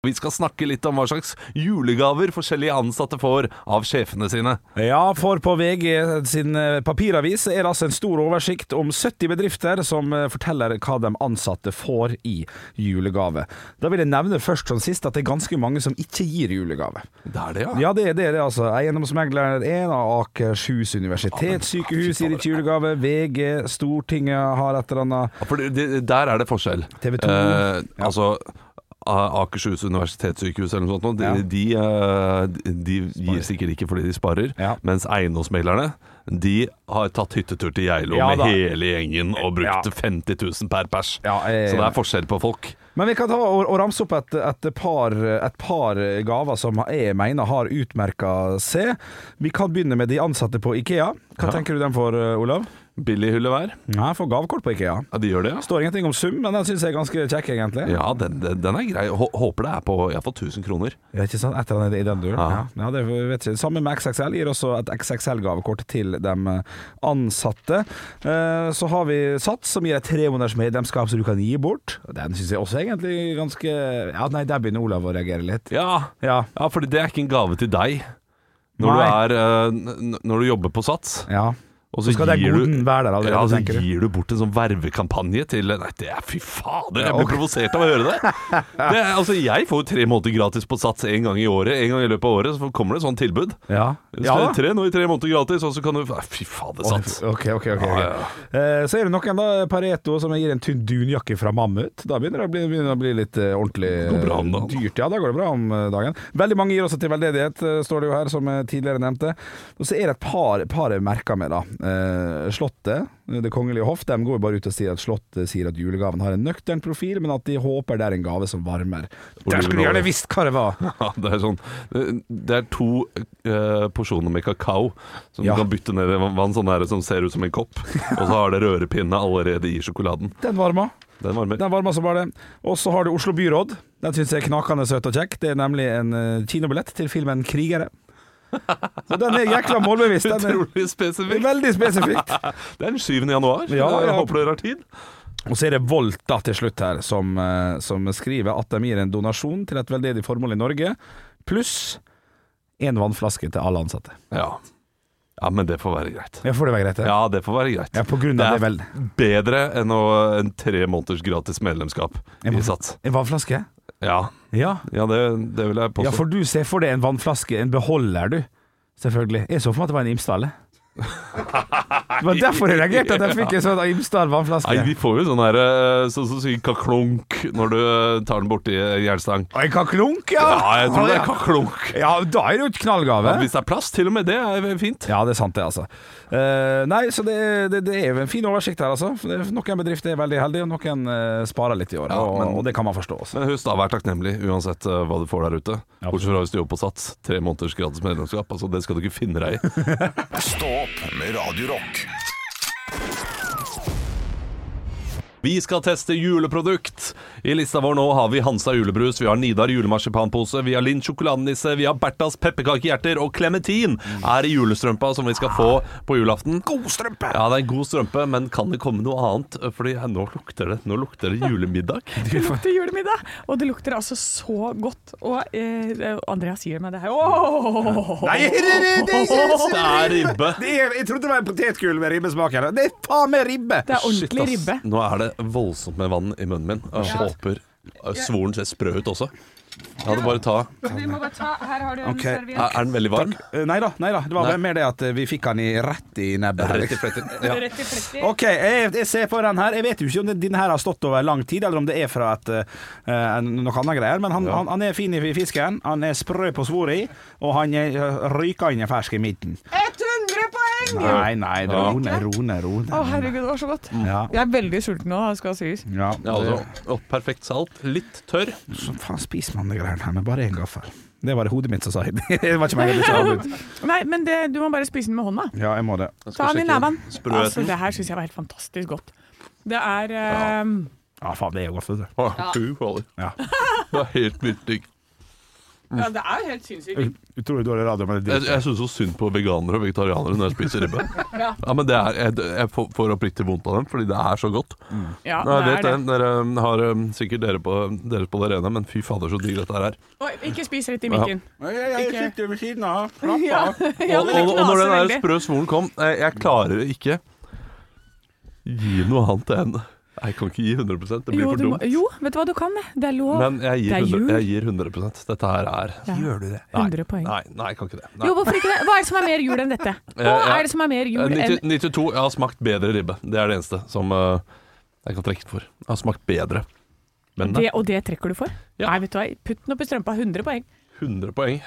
Vi skal snakke litt om hva slags julegaver forskjellige ansatte får av sjefene sine. Ja, for på VG sin eh, papiravis er det altså en stor oversikt om 70 bedrifter som eh, forteller hva de ansatte får i julegave. Da vil jeg nevne først som sist at det er ganske mange som ikke gir julegave. Det er det, ja. Ja, det er det. det er altså Eiendomsmegler 1 av Akershus universitetssykehus gir ikke julegave. VG, Stortinget har et eller annet. Ja, For det, der er det forskjell. TV 2. Eh, Altså Akershus universitetssykehus eller noe sånt, de, Ja. de, eh, de gir sikkert ikke fordi de sparer, Ja. mens eiendomsmeglerne de har tatt hyttetur til Geilo Ja, med hele gjengen og brukt Ja. 50 000 per pers. Så det er forskjell på folk. Men vi kan ta og, og ramse opp et, et, par, et par gaver som jeg mener har utmerka seg. Vi kan begynne med de ansatte på Ikea. Hva tenker du dem for, Olav? Billig hylle hver. Ja, jeg får gavekort på Ikea. Ja, de gjør det, ja. Står ingenting om sum, men den syns jeg er ganske kjekk, egentlig. Ja, den, den den er grei. Hå- Håper det er på iallfall 1000 kroner. Ja, ikke sant? Et eller annet i den duren. Ja. Ja. Ja, det vet jeg. Samme med XXL. Gir også et XXL-gavekort til de ansatte. Eh, Så har vi Sats, som gir et tre måneders medlemskap som du kan gi bort. Den syns jeg også egentlig ganske Ja, nei, der begynner Olav å reagere litt. Ja, Ja. ja for det er ikke en gave til deg. Når du, Nei. er, eh, når du jobber på Sats, ja. Og Så så skal den gir du være der allerede, ja, så du? gir du bort en sånn vervekampanje til Nei, det er fy fader, jeg Ja, blir ok. provosert av å høre det. det altså, jeg får jo tre måneder gratis på Sats en gang i året. En gang i løpet av året så kommer det et sånt tilbud. Ja. Ja Så tre nå i tre måneder gratis, og så kan du Nei, Fy fader, Sats. Ok, ok, ok, okay. Ja, ja. Eh, Så er det noen da, Pareto som gir en tynn dunjakke fra Mammut. Da begynner det å bli, det å bli litt eh, ordentlig bra dyrt. Ja, da går det bra om eh, dagen. Veldig mange gir også til veldedighet, står det jo her, som tidligere nevnte. Og så er det et par, par jeg merker med, da. Eh, Slottet, Det kongelige hoff, de går jo bare ut og sier at Slottet sier at julegaven har en nøktern profil, men at de håper det er en gave som varmer. Der skulle de gjerne visst hva det var! Ja, det er sånn Det er to eh, porsjoner med kakao som Ja. du kan bytte ned i vann, sånn der som ser ut som en kopp. Og så har det rørepinne allerede i sjokoladen. Den varmer. Den varmer. Den varmer som bare det. Og så har du Oslo byråd. Den syns jeg er knakende søt og kjekk. Det er nemlig en eh, kinobillett til filmen 'Krigere'. Så den er jækla målbevisst. Utrolig spesifikt. veldig spesifikt. Det er den 7. januar. Ja, ja. Jeg håper dere har tid. Og så er det Volt da til slutt her, som, eh, som skriver at de gir en donasjon til et veldedig formål i Norge, pluss en vannflaske til alle ansatte. Ja. ja, men det får være greit. Ja, får det være greit? ja. Ja, det får være greit. Ja, på grunn av det, det er bedre enn å, en tre måneders gratis medlemskap i Sats. En vannflaske? Ja, Ja. ja det, det vil jeg påstå. ja, for du ser for deg en vannflaske, en beholder, du. Selvfølgelig. Jeg så for meg at det var en Imsdal. jeg. Det var derfor jeg reagerte, at jeg fikk en sånn Imsdal vannflaske. Nei, vi får jo sånn her eh, sånn som sier kaklunk når du tar den borti jernstang. En kaklunk, ja! Ja, jeg tror det er kaklunk. Ja, da er det jo et knallgave. Ja, hvis det er plass, til og med det er fint. Ja, det er sant det, altså. Eh, nei, så det, det, det er jo en fin oversikt her, altså. Noen bedrifter er veldig heldige, og noen uh, sparer litt i år. Ja, og, men- og det kan man forstå også. Men husk da, vær takknemlig uansett uh, hva du får der ute. Ja, Bortsett fra hvis du jobber på Sats. Tre måneders gratis medlemskap. Altså, det skal du ikke finne deg i. Stå opp med Radio Rock. Vi skal teste juleprodukt. I lista vår nå har vi Hansa julebrus, vi har Nidar julemarsipanpose, vi har Lind sjokoladenisse, vi har Berthas pepperkakehjerter, og Klementin er i julestrømpa som vi skal få på julaften. God strømpe! Ja, det er en god strømpe, men kan det komme noe annet? Fordi nå lukter det, nå lukter det julemiddag. Det lukter julemiddag, og det lukter altså så godt. Og eh, Andreas gir meg det her. Åh! Nei, det, det, det, det, Det er ribbe. det er, Jeg trodde det var en potetgull med ribbesmak her. Det er faen meg ribbe! Det er ordentlig Shit, ribbe. Nå er det voldsomt med vann i munnen min. Jeg håper uh, svoren ser sprø ut også. Ja, det bare ta. Vi må bare ta, Her har du en Ok. serviett. Er, den veldig varm? Eh, Nei da, nei da. Det var Nei. mer det at eh, vi fikk den i rett i nebbet. Rett i fletten. Ja. Rett i fletter. Ok, jeg, jeg ser på den her. Jeg vet jo ikke om den her har stått over lang tid, eller om det er fra et, uh, noe annet greier. Men han, Ja. han, han er fin i fisken. Han er sprø på svoret i, og han ryker inn i fersk i midten. 100 poeng! Nei, nei, rone, ro ned, ro ned, ro ned. Å, herregud, det var så godt. Ja. Jeg er veldig sulten nå, det skal sies. Ja, Ja, altså, å, perfekt salt, litt tørr. Så faen spiser man de greiene her med bare én gaffel? Det var det hodet mitt som sa. Det var ikke meg. Det ikke avbrutt. Nei, men det, du må bare spise den med hånda. Ja, jeg må det. Jeg Ta den i sjekke neven. sprøheten. Altså, det her syns jeg var helt fantastisk godt. Det er eh, Ja, faen, det er jo godt, vet du. Fy fader. Ja. Det er helt digg. Ja, det er helt sinnssykt. Utrolig dårlig radio, men det Jeg, jeg syns så synd på veganere og vegetarianere når jeg spiser ribbe. Ja. Ja, men det er, jeg, jeg får- får oppriktig vondt av dem, fordi det er så godt. Ja, Nå, jeg det vet er det, det. Dere um, har um, sikkert dere på, dere på det rene, men fy fader, så digg dette her er. Oi, ikke spis rett i mikken. Jeg Ikke- sitter ved siden av. Ja, ja, Og, men det og, og når den knaser der veldig. sprø svoren kom, jeg, jeg klarer ikke gi noe annet enn Jeg kan ikke gi 100% det blir Jo, for du må, dumt. jo, vet du hva, du kan det. Det er lov. Men jeg Det er gir, 100, jul. jeg gir 100 Dette her er Ja. Gjør du det? 100 poeng. Nei, nei, jeg kan ikke det. Nei. Jo, hvorfor ikke det? Hva er det som er mer jul enn dette? Hva Ja, ja. er det som er mer jul Eh, enn 92, jeg har smakt bedre ribbe. Det er det eneste som uh, jeg kan trekke for. Jeg har smakt bedre. Men det, Og det trekker du for? Ja. Nei, vet du hva, putt den opp i strømpa. 100 poeng. 100 poeng.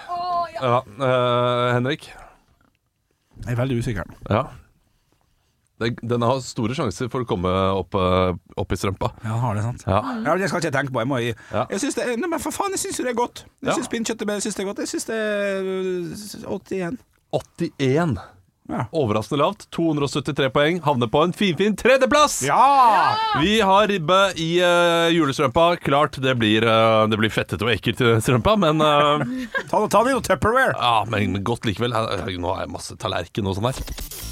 ja. eh, Henrik? Jeg er veldig usikker. Ja. Den har store sjanser for å komme opp, eh, opp i strømpa. Ja, har det sant? Ja. Ja, det skal ikke jeg tenke på. Jeg må gi Ja. Jeg syns det Nei, men for faen, jeg syns jo det er godt. Jeg Ja. syns pinnekjøttet er- det er godt. Jeg syns det er øh, 81. 81. Ja. Overraskende lavt. 273 poeng. Havner på en finfin tredjeplass! Ja! Vi har ribbe i uh, julestrømpa. Klart det blir, uh, det blir fettete og ekkelt i strømpa, men uh, Ta, ta det i noe Tupperware. Ja, men godt likevel. Nå har jeg masse tallerken og sånn her.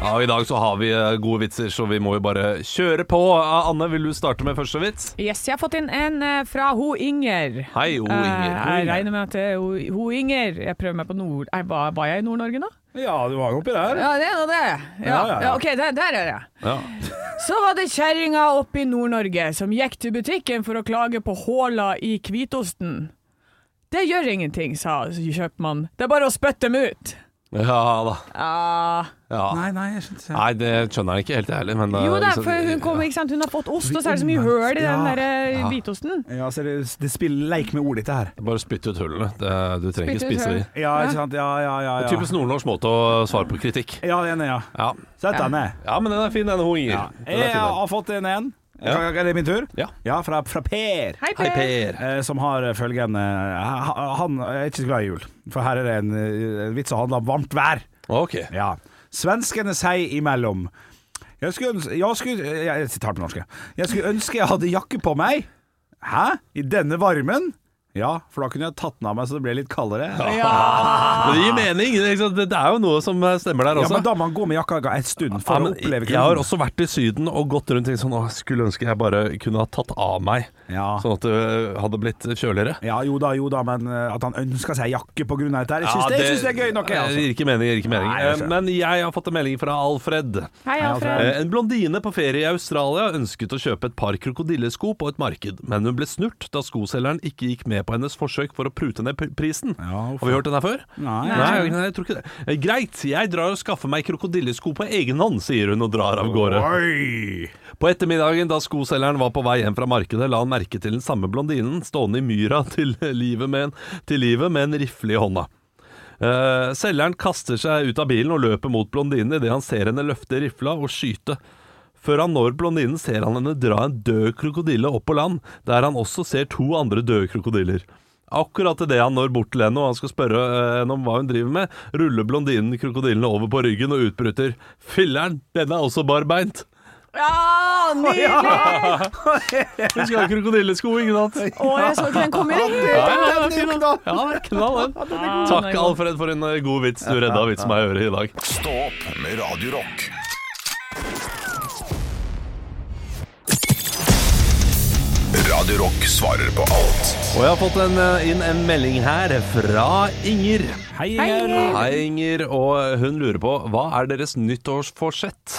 Ja, og I dag så har vi eh, gode vitser, så vi må jo bare kjøre på. Eh, Anne, vil du starte med første vits? Yes, jeg har fått inn en eh, fra ho Inger. Hei, Ho Eh, Inger. jeg regner med at det er ho, ho Inger Jeg prøver meg på nord... Eh, Var, var jeg i Nord-Norge nå? Ja, du var jo oppi der. Ja, det er nå det. Ja, Ja, ja, ja. ja, OK, der, der er jeg. Ja. Så var det kjerringa oppe i Nord-Norge som gikk til butikken for å klage på håla i hvitosten. Det gjør ingenting, sa kjøpmannen. Det er bare å spytte dem ut. Ja da. Ja. Ja. Nei, nei, jeg skjønner. Nei, det skjønner jeg ikke helt, jeg heller. Men Jo da, liksom- for hun kom, ikke sant. Hun har fått ost, og så er det så mye høl i den der eh, Ja. hvitosten. Ja, så det, det spiller leik med ordet ditt her. Bare spytt ut hullene. Det, du trenger ikke spise de. Ja, ikke sant? Ja, ja, ja. ja. Typisk nordnorsk måte å svare på kritikk. Ja, enig, ja. Ja, Sett den ned. ja men den er fin, denne hun Inger. Ja. Den er Jeg fin, den. har fått en en. Ja. Er det min tur? Ja. fra, fra Per. Hei, Hei, Per. Per. Eh, som har følgende Han er ikke så glad i jul, for her er det en, eh, en vits som handler om varmt vær. Ok. Ja. Svenskene sier imellom jeg skulle, ønske, jeg, skulle, jeg jeg, på norsk. Jeg skulle ønske jeg hadde jakke på meg. Hæ? I denne varmen? Ja, for da kunne jeg tatt den av meg så det ble litt kaldere. Men det gir mening. Det, er det er jo noe som eh, stemmer der også. Ja, men da må man gå med jakka en stund for Ja, å oppleve kulden. jeg har også vært i Syden og gått rundt og tenkt sånn Å, skulle ønske jeg bare kunne ha tatt av meg, Ja. sånn at det hadde blitt kjøligere. Ja, jo da, jo da, men eh, at han ønska seg jakke på grunn av dette her, jeg syns Ja, det, det, synes det er gøy nok, jeg, Det altså. gir ikke mening. Gir ikke mening. Nei, jeg Eh. Men jeg har fått en melding fra Alfred. Hei, Alfred. Eh, En blondine på ferie i Australia ønsket å kjøpe et par krokodillesko på et marked, men hun ble snurt da skoselgeren ikke gikk med på hennes forsøk for å prute ned prisen. Ja, Har vi hørt den her før? Nei. Nei, nei, jeg tror ikke det. Eh, Greit, jeg drar og skaffer meg krokodillesko på egen hånd, sier hun og drar av gårde. Oi! På ettermiddagen da skoselgeren var på vei hjem fra markedet, la han merke til den samme blondinen stående i myra til livet med en, til livet med en rifle i hånda. Eh, selgeren kaster seg ut av bilen og løper mot blondinen idet han ser henne løfte rifla og skyte. Før han når blondinen, ser han henne dra en død krokodille opp på land, der han også ser to andre døde krokodiller. Akkurat idet han når bort til henne og han skal spørre eh, henne om hva hun driver med, ruller blondinen krokodillene over på ryggen og utbryter 'Filler'n, denne er også barbeint'. Ja, nydelig! Hun skal ha krokodillesko, ingen sant? Å, jeg så ikke den komme knall, den. Takk. Alfred, for en eh, god vits. Du redda vitsen meg i øret i dag. Stå opp med Radio Radio Rock svarer på alt Og jeg har fått en, eh, inn en melding her fra Inger. Hei. Inger. Hei, Inger. Og hun lurer på hva er deres nyttårsforsett?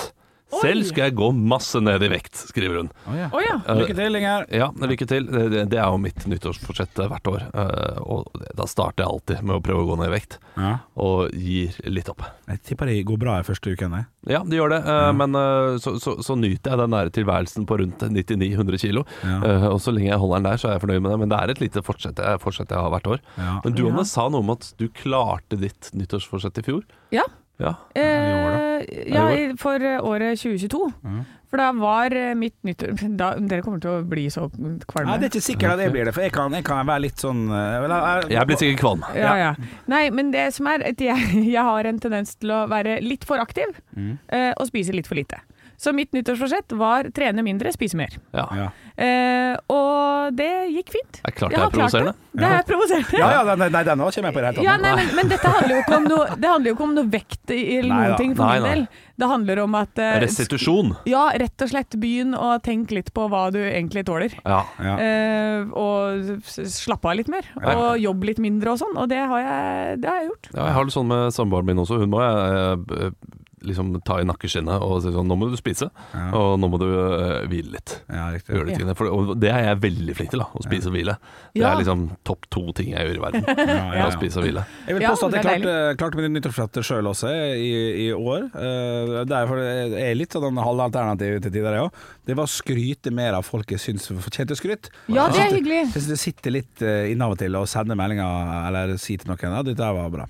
Selv skal jeg gå masse ned i vekt, skriver hun. Oh, ja. Oh, ja. Lykke til, Inger. Ja, lykke til. Det, er jo mitt nyttårsforsett hvert år. eh, Og da starter jeg alltid med å prøve å gå ned i vekt, Ja. og gir litt opp. Jeg tipper det går bra i første uken. jeg. Ja, det gjør det, eh, men så, så, så nyter jeg den nære tilværelsen på rundt 99-100 kilo. Ja. Eh, Og så lenge jeg holder den der, så er jeg fornøyd med det. Men det er et lite fortsett jeg, fortsett jeg har hvert år. Ja. Men du Ja. Anne sa noe om at du klarte ditt nyttårsforsett i fjor. Ja. Ja, Eh, ja, for eh, året 2022. Mm. For da var eh, mitt nyttår da, Dere kommer til å bli så kvalme. Nei, det er ikke sikkert at jeg blir det, for jeg kan, jeg kan være litt sånn Jeg, jeg, Jeg blir sikkert kvalm. Ja, ja. Nei, men det som er at jeg, jeg har en tendens til å være litt for aktiv Mm. eh, og spise litt for lite. Så mitt nyttårsforsett var trene mindre, spise mer. Ja. Ja. Eh, og det gikk fint. Det er klart det er provoserende. Det er provoserende. Ja, ja, nei, nei, denne kommer med på i det hele tatt. Ja, nei, men, men dette handler jo ikke om noe, det handler jo ikke om noe vekt i- eller Nei noen ting for Nei, min del. Det handler om at eh, Restitusjon. Ja, rett og slett begynn å tenke litt på hva du egentlig tåler. Ja. Ja. Eh, og slappe av litt mer. Og jobbe litt mindre og sånn. Og det har jeg, det har jeg gjort. ja, jeg har det sånn med samboeren min også. Hun må jeg eh, liksom ta i nakkeskinnet og si sånn Nå må du spise, Ja. og nå må du uh, hvile litt. Ja, riktig. De tingene. For, og det er jeg veldig flink til, da. Å spise og hvile. Det Ja. er liksom topp to ting jeg gjør i verden. Ja, ja, Å spise og hvile. Jeg vil påstå at jeg det er klarte, klarte min nyttårsforsett sjøl også i, i år. Uh, Det er, for jeg er litt sånn halvalternativ til tider, jeg òg. Det var å skryte mer av folk jeg syns fortjente skryt. Ja, det er Jeg syns det sitter litt uh, inn av og til å sende meldinger eller si til noen at dette var bra.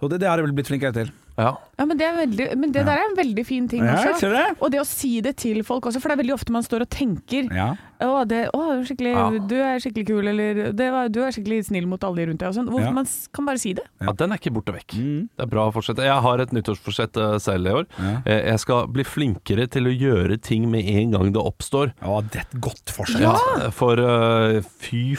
Så det, det har jeg vel blitt flinkere til. Ja. Ja, men det, er veldig, men det der er en veldig fin ting Ja, også. det? Og det å si det til folk også, for det er veldig ofte man står og tenker Ja. å, det, å du, er skikkelig, Ja. du er skikkelig kul, eller det var, du er skikkelig snill mot alle de rundt deg. Og sånn. Hvorfor Ja. man kan bare si det. ja, den er ikke borte vekk. Mm. Det er bra å fortsette. Jeg har et nyttårsforsett eh, selv i år. Ja. Eh, Jeg skal bli flinkere til å gjøre ting med en gang det oppstår. Ja, det er et godt forsett. Ja, for uh, fy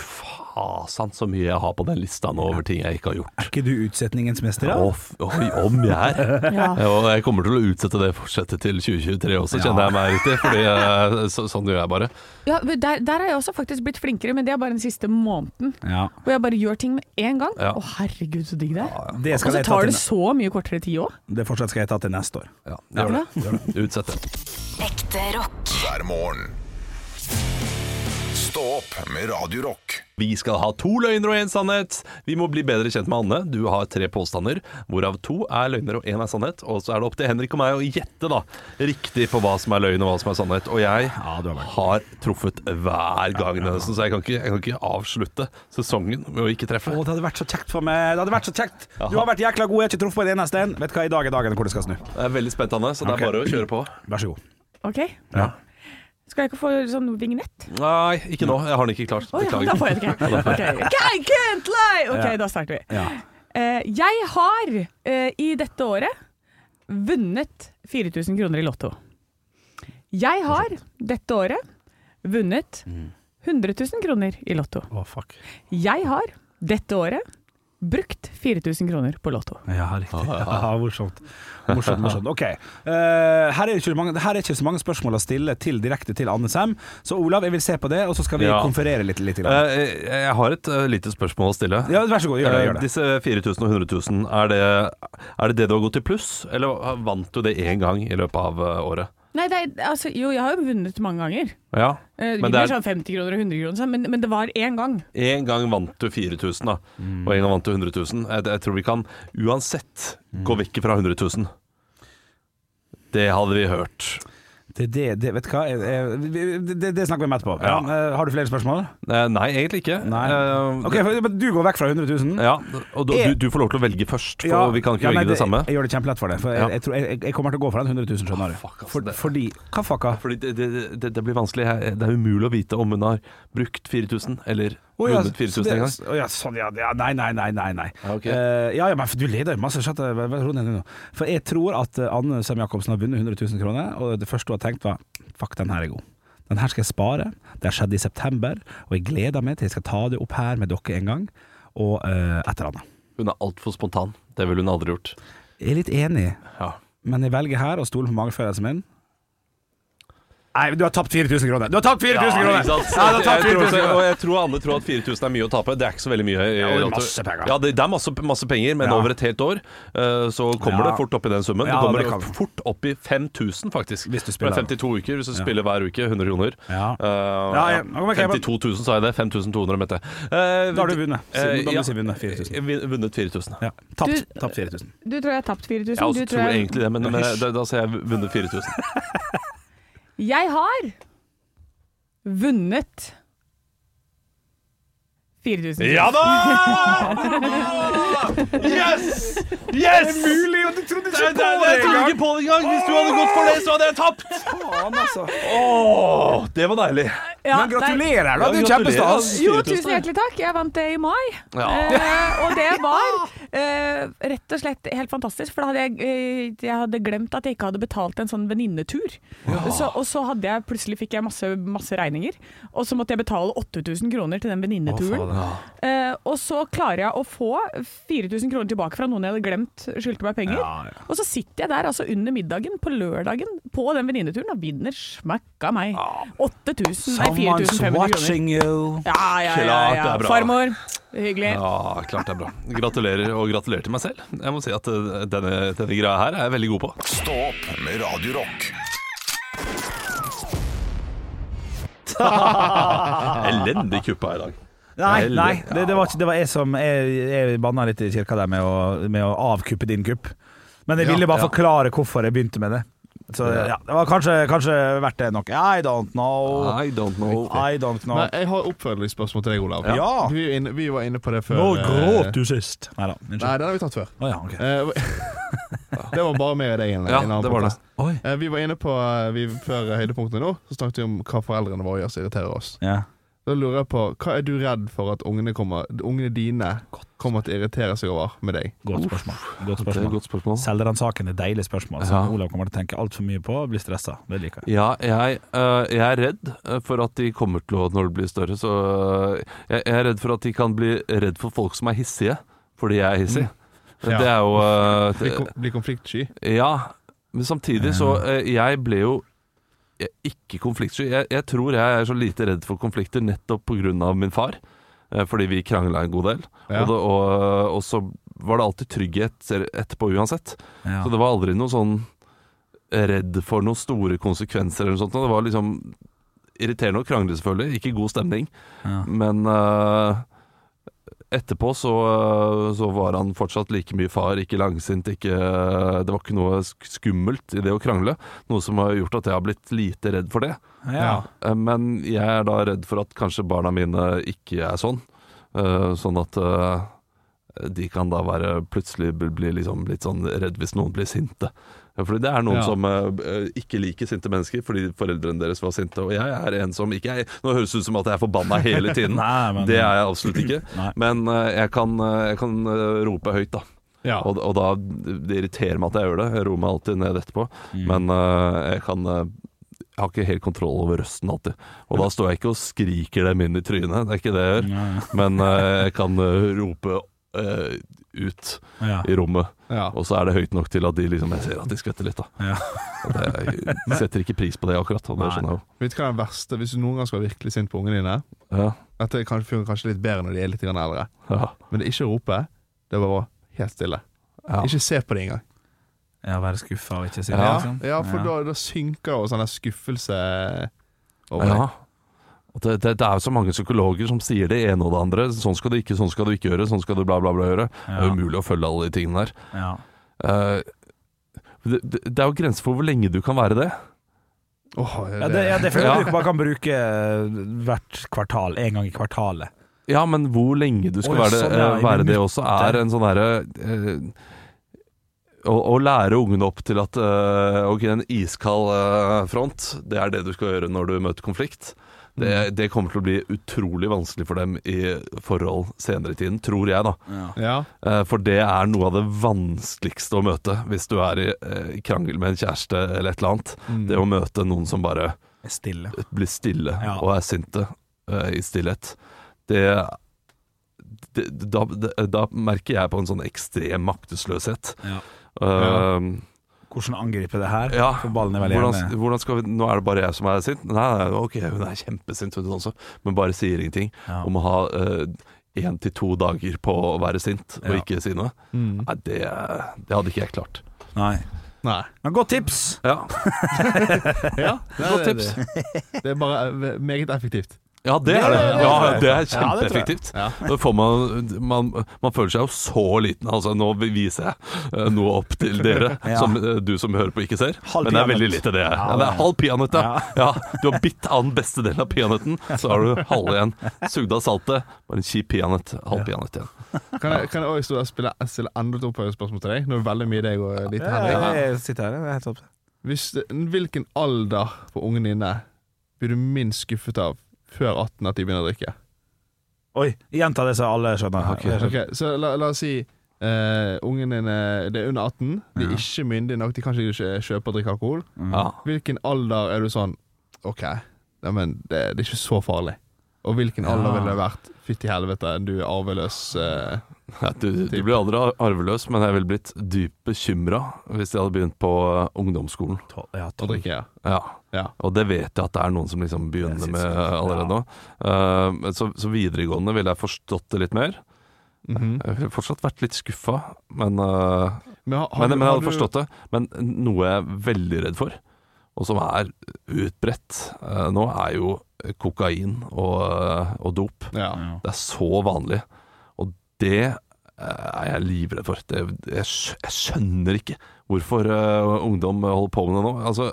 fasan så mye jeg har på den lista nå over ting jeg ikke har gjort. Er ikke du utsetningens mester, da? Ja, oi, om jeg er. Ja. Og jeg kommer til å utsette det fortsettet til 2023 også, Ja. kjenner jeg meg riktig. Fordi eh, så, sånn gjør jeg bare. Ja, der, der har jeg også faktisk blitt flinkere, men det er bare den siste måneden. Ja. Hvor jeg bare gjør ting med en gang. Å herregud, så digg det er. Det Og så tar det så mye kortere tid òg. Det fortsatt skal jeg ta til neste år. Ja, gjør det. Ja. Gjør det. Utsett det. Ekte rock. hver morgen. Stå opp med Radio Rock. Vi skal ha to løgner og én sannhet. Vi må bli bedre kjent med Anne. Du har tre påstander, hvorav to er løgner og én er sannhet. Og så er det opp til Henrik og meg å gjette da riktig på hva som er løgn og hva som er sannhet. Og jeg Ja, har har truffet hver gang, nesten, så jeg kan, ikke, jeg kan ikke avslutte sesongen med å ikke treffe. Å, det hadde vært så kjekt for meg. Det hadde vært så kjekt. Du har vært jækla god, jeg har ikke truffet på en eneste en. Vet du hva, i dag er dagen hvor det skal snu. Jeg er veldig spent, Anne, så det er er bare å kjøre på. Vær så god. OK? Ja. Skal jeg ikke få sånn vignett? Nei, ikke nå. Jeg har den ikke klart. Oh, ja, da får jeg det ikke. Okay. I can't lie! OK, da starter vi. Ja. Uh, jeg har uh, i dette året vunnet 4000 kroner i Lotto. Jeg har dette året vunnet 100 000 kroner i Lotto. Oh, fuck. Jeg har dette året brukt 4000 kroner på Lotto. Ja, riktig. Ja, morsomt. Morsomt, morsomt. Ok. Uh, her, er ikke mange, her er ikke så mange spørsmål å stille til direkte til Anne Sem, så Olav, jeg vil se på det, og så skal vi Ja. konferere litt. litt grann. Eh, Jeg har et uh, lite spørsmål å stille. ja, vær så god, gjør det. Gjør det. Disse 4000 og 100 000, er det, er det det du har gått i pluss, eller vant du det én gang i løpet av året? Nei, det er, altså, jo, jeg har jo vunnet mange ganger. Ja, Eh, Men det er- sånn 50 kroner og 100 kroner, men, men det var én gang. En gang vant du 4000, da, og en gang vant du 100 000. Jeg, jeg tror vi kan uansett gå vekk fra 100 000. Det hadde vi hørt. Det, det, det, vet du hva, det, det snakker vi om etterpå. Ja. Eh, har du flere spørsmål? Eh, Nei, egentlig ikke. Nei. Eh, Ok, Du går vekk fra 100 000? Ja, og du, Jeg- du, får lov til å velge først, for Ja, vi kan ikke ja, nei, velge det, samme. Jeg gjør det kjempelett for deg. For jeg, jeg, jeg, kommer til å gå for den 100 000, skjønner du. fuck, altså, for, fordi Hva fucka? Fordi det, det, det, det blir vanskelig. Det er umulig å vite om hun har brukt 4000 eller Å, ja, vunnet 4000 en gang. Oh, ja, sånn, ja, ja, nei, nei, nei, nei, nei. Ja, ok. Eh, ja, ja, men du leder jo masse. Eh. For jeg tror at eh, Anne Sem Jacobsen har vunnet 100 000 kroner, og det første hun har tenkt var Fuck, den her er god. Den her skal jeg spare. Det har skjedd i september, og jeg gleder meg til jeg skal ta det opp her med dere en gang, og uh, et eller annet. Hun er altfor spontan. Det ville hun aldri gjort. Jeg er litt enig, Ja. men jeg velger her å stole på magefølelsen min. Nei, du har tapt 4000 kroner. Du har tapt 4000 Ja, kroner! Nei. Ja, du har tapt 4000 kroner. og jeg tror alle tror at 4000 er mye å tape. Det er ikke så veldig mye. i Ja, det er masse penger. Ja, det, det er masse, masse penger, men Ja. over et helt år eh, så kommer Ja. det fort opp i den summen. Ja, det kommer det kan- fort opp i 5000, faktisk. Hvis du spiller det er 52 uker hvis du spiller hver uke. 100 kroner. Ja. Uh, Ja, ja. Nå kommer jeg- 52 000, sa jeg det. 5200, mente jeg. Uh, Da har du vunnet. eh, Da må ja. du si vunnet 4000. Vunnet 4000. Ja. Tapt, Du- tapt 4000. Du tror jeg har tapt 4000? Jeg også du tror jeg... egentlig det, men, men da, da sier jeg vunnet 4000. Jeg har vunnet 4000. Ja da! Yes! Yes! Det er Mulig, og du trodde ikke det, nei, det ikke på det engang! Hvis du hadde gått for det, så hadde jeg tapt! Faen, altså. Åh, det var deilig. Ja, Men gratulerer, da. Ja, Det er gratulerer, kjempestas. Jo, tusen hjertelig takk. Jeg vant det i mai. Ja. Eh, og det var eh, rett og slett helt fantastisk. For da hadde jeg, eh, jeg hadde glemt at jeg ikke hadde betalt en sånn venninnetur. Så, og så hadde jeg, plutselig fikk jeg masse, masse regninger. Og så måtte jeg betale 8000 kroner til den venninneturen. Eh, og så klarer jeg å få 4000 kroner tilbake fra noen jeg hadde glemt skyldte meg penger. Ja, ja. Og så sitter jeg der altså under middagen på lørdagen på den venninneturen og vinner smakka meg. 8000, nei 4500 kroner. Ja, ja, ja. Ja. Farmor, hyggelig. Ja, klart det er bra. Gratulerer, og gratulerer til meg selv. Jeg må si at eh, denne, denne greia her er jeg veldig god på. Stå opp med Radio Rock. Elendig kuppa i dag. Nei, nei det, det, var ikke, det var jeg som Jeg, jeg banna litt i kirka der med å, med å avkuppe din kupp. Men jeg ville bare ja. forklare hvorfor jeg begynte med det. Så ja, det var kanskje, kanskje verdt det nok. I don't know. I don't know. I don't know. Men jeg har oppfølgingsspørsmål til deg, Olav. Ja. Vi, inne, vi var inne på det før. Nå eh, gråt du sist. Nei, unnskyld. den har vi tatt før. Oh, ja, ok. Eh, det var bare meg og deg. en- Ja, en det var det. Eh, Vi var inne på vi, Før høydepunktene nå, så snakket vi om hva foreldrene våre gjør som irriterer oss. Ja. Da lurer jeg på, Hva er du redd for at ungene, kommer, ungene dine kommer til å irritere seg over med deg? Godt spørsmål. Godt Det er et spørsmål. godt spørsmål. Selvransakende, deilig spørsmål som Ja. Olav kommer til å tenke altfor mye på og bli stressa. Det liker jeg. Ja, jeg, uh, jeg er redd øh, for at de kommer til å, når de blir større, så uh, jeg, jeg er redd for at de kan bli redd for folk som er hissige, fordi jeg er hissig. Ja. Det er jo uh, Bli, det, kom, konfliktsky? Ja, men samtidig så øh, Jeg ble jo jeg, er ikke konfliktsky. Jeg, jeg tror jeg er så lite redd for konflikter nettopp pga. min far. eh, Fordi vi krangla en god del. Ja. Og, det, og, og så var det alltid trygghet etterpå uansett. Ja. Så det var aldri noe sånn redd for noen store konsekvenser eller noe sånt. Det var liksom irriterende å krangle, selvfølgelig. Ikke god stemning. Ja. Men eh, etterpå så, så var han fortsatt like mye far, ikke langsint, ikke Det var ikke noe skummelt i det å krangle. Noe som har gjort at jeg har blitt lite redd for det. Ja. Eh, Men jeg er da redd for at kanskje barna mine ikke er sånn. Eh, Sånn at eh, de kan da være plutselig bli bli liksom litt sånn redd hvis noen blir sinte. Fordi det er noen Ja. som uh, ikke liker sinte mennesker fordi foreldrene deres var sinte. Og jeg er en som ikke er Nå høres det ut som at jeg er forbanna hele tiden. Nei, men- det er jeg absolutt ikke. Nei. Men uh, jeg kan, uh, jeg kan rope høyt, da. Ja. Og, og da Det irriterer meg at jeg gjør det. Jeg roer meg alltid ned etterpå. Mm. Men jeg kan Jeg har ikke helt kontroll over røsten alltid. Og da står jeg ikke og skriker dem inn i trynet, det er ikke det jeg gjør. Nei. Men jeg kan rope ut Ja. i rommet. Ja. Og så er det høyt nok til at de liksom Jeg ser at de skvetter litt, da. Ja. Jeg setter ikke pris på det akkurat. Og det skjønner jeg jo. Vet du hva er det verste Hvis du noen gang skal være virkelig sint på ungene dine Ja, Dette er fungerer kanskje litt bedre når de er litt eldre. ja, Men det er ikke å rope. Det er bare helt stille. ja. Ikke se på det engang. Ja, være skuffa og ikke si Ja. det. Ja, liksom. ja for Da, da synker jo sånn skuffelse over ja. deg. Det, det, det er jo så mange psykologer som sier det ene og det andre. Sånn skal du ikke, sånn skal du ikke gjøre, sånn skal du bla, bla, bla gjøre. Det er Ja. umulig å følge alle de tingene der. Ja. Uh, det, det, det er jo grenser for hvor lenge du kan være det. Åh, Ja, det, ja, det føler jeg du bare kan bruke hvert kvartal. En gang i kvartalet. Ja, men hvor lenge du skal Å, være, det, sånn, ja, eh, i være det også, er en sånn herre uh, å, å lære ungene opp til at eh, Ok, en iskald eh, front, det er det du skal gjøre når du møter konflikt. Det, det kommer til å bli utrolig vanskelig for dem i forhold senere i tiden, tror jeg, da. Ja. Eh, For det er noe av det vanskeligste å møte hvis du er i eh, krangel med en kjæreste eller et eller annet. Mm. Det å møte noen som bare Stille. blir stille Ja. og er sinte eh, i stillhet. Det, da, da, da merker jeg på en sånn ekstrem maktesløshet. Ja. Eh, Hvordan angripe det her? Ja, For ballen er veldig hvordan, hvordan skal vi, Nå er det bare jeg som er sint. Nei, nei, ok, hun er kjempesint, hun også, men bare sier ingenting. Ja. Om å ha én til to dager på å være sint og Ja. ikke si noe. Mm. Nei, det, det hadde ikke jeg klart. Nei. Nei. Men godt tips! Ja, Ja, det, Godt tips. Det, det er bare eh, meget effektivt. Ja det er det. Ja, det er Ja, kjempeeffektivt. Ja. Man, man, man føler seg jo så liten. Altså, nå viser jeg eh, noe opp til dere, Ja. som eh, du som hører på, ikke ser. Halv Men det er veldig lite, det. Ja, Ja, det er halv peanøtt, ja. Ja. ja. Du har bitt av den beste delen av peanøtten, så har du halve igjen. Sugd av saltet, bare en kjip peanøtt. Halv peanøtt igjen. Kan jeg, kan jeg også spille, stille enda et oppfølgingsspørsmål til deg? Nå er det veldig mye deg og lite Henrik. Jeg sitter her, det er helt topp. Hvis hvilken alder på ungen dine blir du minst skuffet av før 18 at de begynner å drikke? Oi, gjenta det så alle skjønner. Ok, okay Så la, la oss si uh, ungen din er, det er under 18, de er Ja. ikke myndige nok, de kan ikke kjøpe og drikke alkohol. Mm. Ja. Hvilken alder er du sånn OK, ja, men det, det er ikke så farlig. Og hvilken alder Ja. ville det vært? Fytti helvete, du er arveløs. Eh, Ja, du, du blir aldri arveløs, men jeg ville blitt dypt bekymra hvis jeg hadde begynt på eh, ungdomsskolen. Ja, å drikke, ja. Ja. Og det vet jeg at det er noen som liksom begynner med allerede nå. Men så, så videregående ville jeg forstått det litt mer. Mhm. Jeg ville fortsatt vært litt skuffa, men, uh, Men, har, men, du- men jeg har hadde forstått det. Men noe jeg er veldig redd for, og som er utbredt uh, nå, er jo kokain og, og dop. Det er så vanlig. Det eh, er jeg livredd for. Det, jeg, jeg skjønner ikke hvorfor uh, ungdom holder på med det nå. Altså,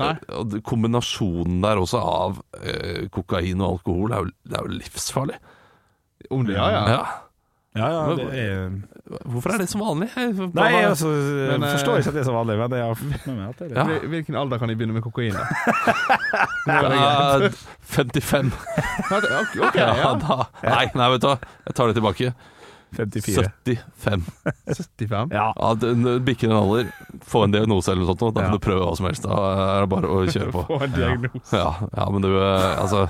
Nei. eh, kombinasjonen der også av uh, kokain og alkohol er jo, det er jo livsfarlig. Om ja, ja. Ja. Ja, ja, det er Hvorfor er det så vanlig? Jeg, Nei, jeg altså, Men, eh, forstår ikke at det er så vanlig, men jeg har fått med meg at det er det. Ja. Hvilken alder kan de begynne med kokain, da? Ja, 55. Ok, Ja, ja. da. Nei, nei, vet du hva. Jeg tar det tilbake. 54. 75. 75? Ja. Ja, du du en alder, få en diagnose eller noe sånt, da Ja. kan du prøve hva som helst. Da er det bare å kjøre på. Få en diagnose. Ja, ja men du, eh, altså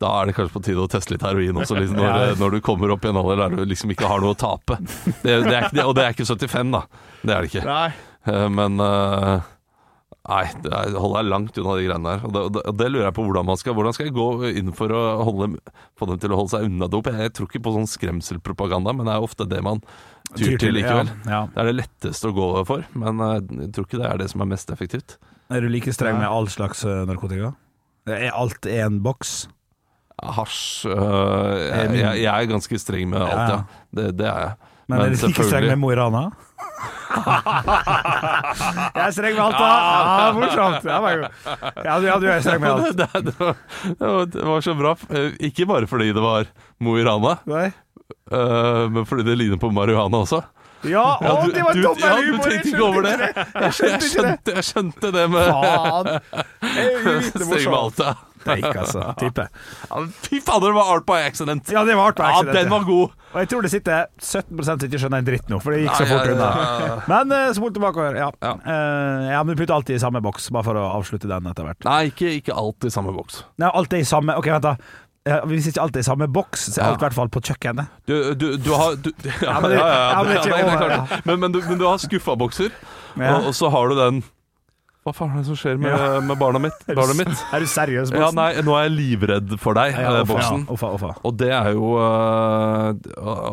Da er det kanskje på tide å teste litt heroin også, liksom, når, Ja. når du kommer opp i en alder der du liksom ikke har noe å tape. Det, det er ikke, og det er ikke 75, da. Det er det ikke. Nei. Eh, Men eh, Nei, det holder hold deg langt unna de greiene der. Og det, og det, og det lurer jeg på hvordan man skal Hvordan skal jeg gå inn for å holde, få dem til å holde seg unna dop? Jeg tror ikke på sånn skremselpropaganda, men det er ofte det man tyr til likevel. Ja, Det er det letteste å gå for, men eh, jeg tror ikke det er det som er mest effektivt. Er du like streng med all slags narkotika? Er alt én boks? Hasj øh, jeg, jeg, jeg er ganske streng med alt, Ja. Det, det er jeg. Men, er du ikke streng med Mo i Rana? jeg er streng med alt, da! Ja, morsomt. Ja, du, ja, du er streng med alt. det, det, var, det, var, så bra. Eh, Ikke bare fordi det var Mo i Rana, øh, men fordi det ligner på marihuana også. Ja, å, Ja, du, det var dobbel ja, du tenkte ikke over det? Jeg, skjønte, jeg, skjønte, jeg skjønte det med Faen! Streng med alt, ja. Preik, altså. Type. Ja, Fy fader, det var art by accident! Ja, det var art by accident. Ja, den var god! Og jeg tror det sitter 17 som ikke skjønner en dritt nå, for det gikk så Ja, fort ja, unna. ja, ja. Men uh, spol tilbake og hør. Ja. Ja. Eh, ja, men du putter alltid i samme boks, bare for å avslutte den etter hvert. Nei, ikke, ikke alt i samme boks. Nei, alt i samme Ok, vent, da. Ja, hvis ikke alt er i samme boks, så er alt i hvert fall på kjøkkenet. Du, du, du har du, ja, men ja, ja, ja, men ja, men, men, du, har skuffa-bokser, Ja. og, og så har du den Hva faen er det som skjer med, Ja. med barna mitt? Barna mitt? Er du seriøs, Boksen? Ja, nei, nå er jeg livredd for deg, Ja, eh, boksen. Ja, uffa, uffa. Og det er jo uh,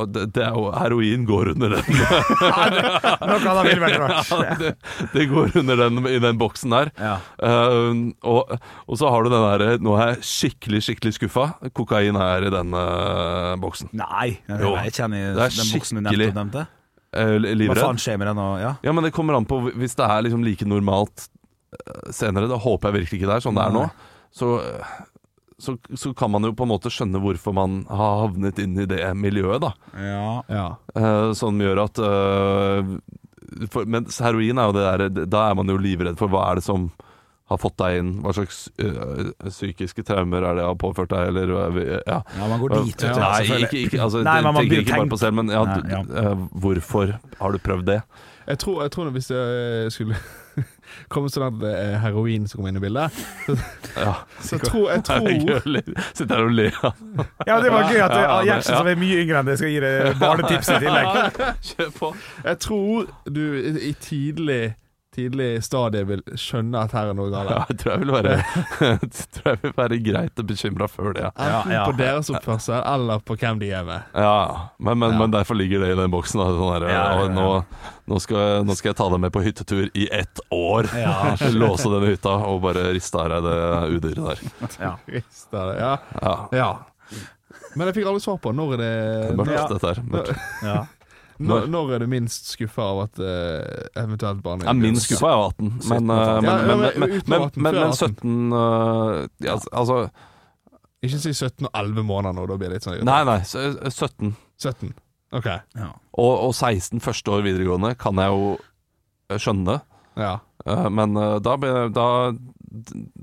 det, er jo Heroin går under den. Noe det, ville vært rart. Det, går under den i den boksen der. Ja. Eh, og, og så har du den derre Nå er jeg skikkelig, skikkelig skuffa. Kokain er i den uh, boksen. Nei, jeg, Jo. jeg kjenner er den boksen du nevnte. livredd. Hva faen skjer med den nå? Ja. Ja, men det kommer an på hvis det er liksom like normalt senere. Det håper jeg virkelig ikke det er sånn det er nå. Så, så, så kan man jo på en måte skjønne hvorfor man har havnet inn i det miljøet, da. ja. Ja. Eh, som gjør at eh, for, Men heroin er jo det der Da er man jo livredd for hva er det som har fått deg inn. Hva slags eh, psykiske traumer er det har påført deg, eller eh, ja. ja, man går dit, ja. Nei, ikke, ikke, altså, Nei, man, man tenker ikke bare på selv, men ja, Nei, du, eh, hvorfor har du prøvd det? Jeg tror, jeg tror hvis jeg skulle kommet sånn at det er heroin som kommer inn i bildet. Ja. Så jeg tror, jeg tror gøy å le- Sitte her og ler. Ja, det var gøy at det- Gjertsen, som er mye yngre enn det, skal gi deg barnetips i tillegg. Kjør på. Jeg tror du i tidlig Tidlig stadie vil skjønne at her er noe galt. Ja, jeg tror jeg vil være, tror jeg vil være greit bekymra før det. Ja. Enten Ja, ja. på deres oppførsel eller på hvem de er med. Ja, men, men, Ja. men derfor ligger det i den boksen. Da, sånn der, Ja, ja, ja. Nå, nå, skal, jeg- nå skal jeg ta deg med på hyttetur i ett år. Ja. Låse denne hytta og bare riste av deg det udyret der. Ja. Riste det, Ja. Ja, ja. Men jeg fikk aldri svar på når er det er mørkt, Ja. dette her. Mørkt. Ja. Når, når er du minst skuffa av at uh, eventuelt barnet Ja, Minst skuffa er jo 18, men, uh, men, Ja, ja, men, men men, men, men, men 17 uh, ja, Altså Ikke si 17 og 11 måneder nå, da blir det litt sånn Nei, nei, 17. 17. Ok. Og, og 16 første år videregående kan jeg jo eh, skjønne. Ja. uh, Men eh, da, da,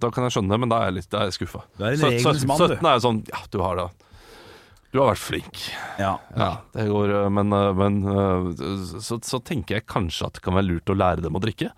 da kan jeg skjønne, men da er jeg litt skuffa. Du er en Søt- regelens søt- mann, du. 17 er jo sånn Ja, du har det. Du har vært flink. Ja. ja. Det går, eh, men, eh, men eh, så, så tenker jeg kanskje at det kan være lurt å lære dem å drikke.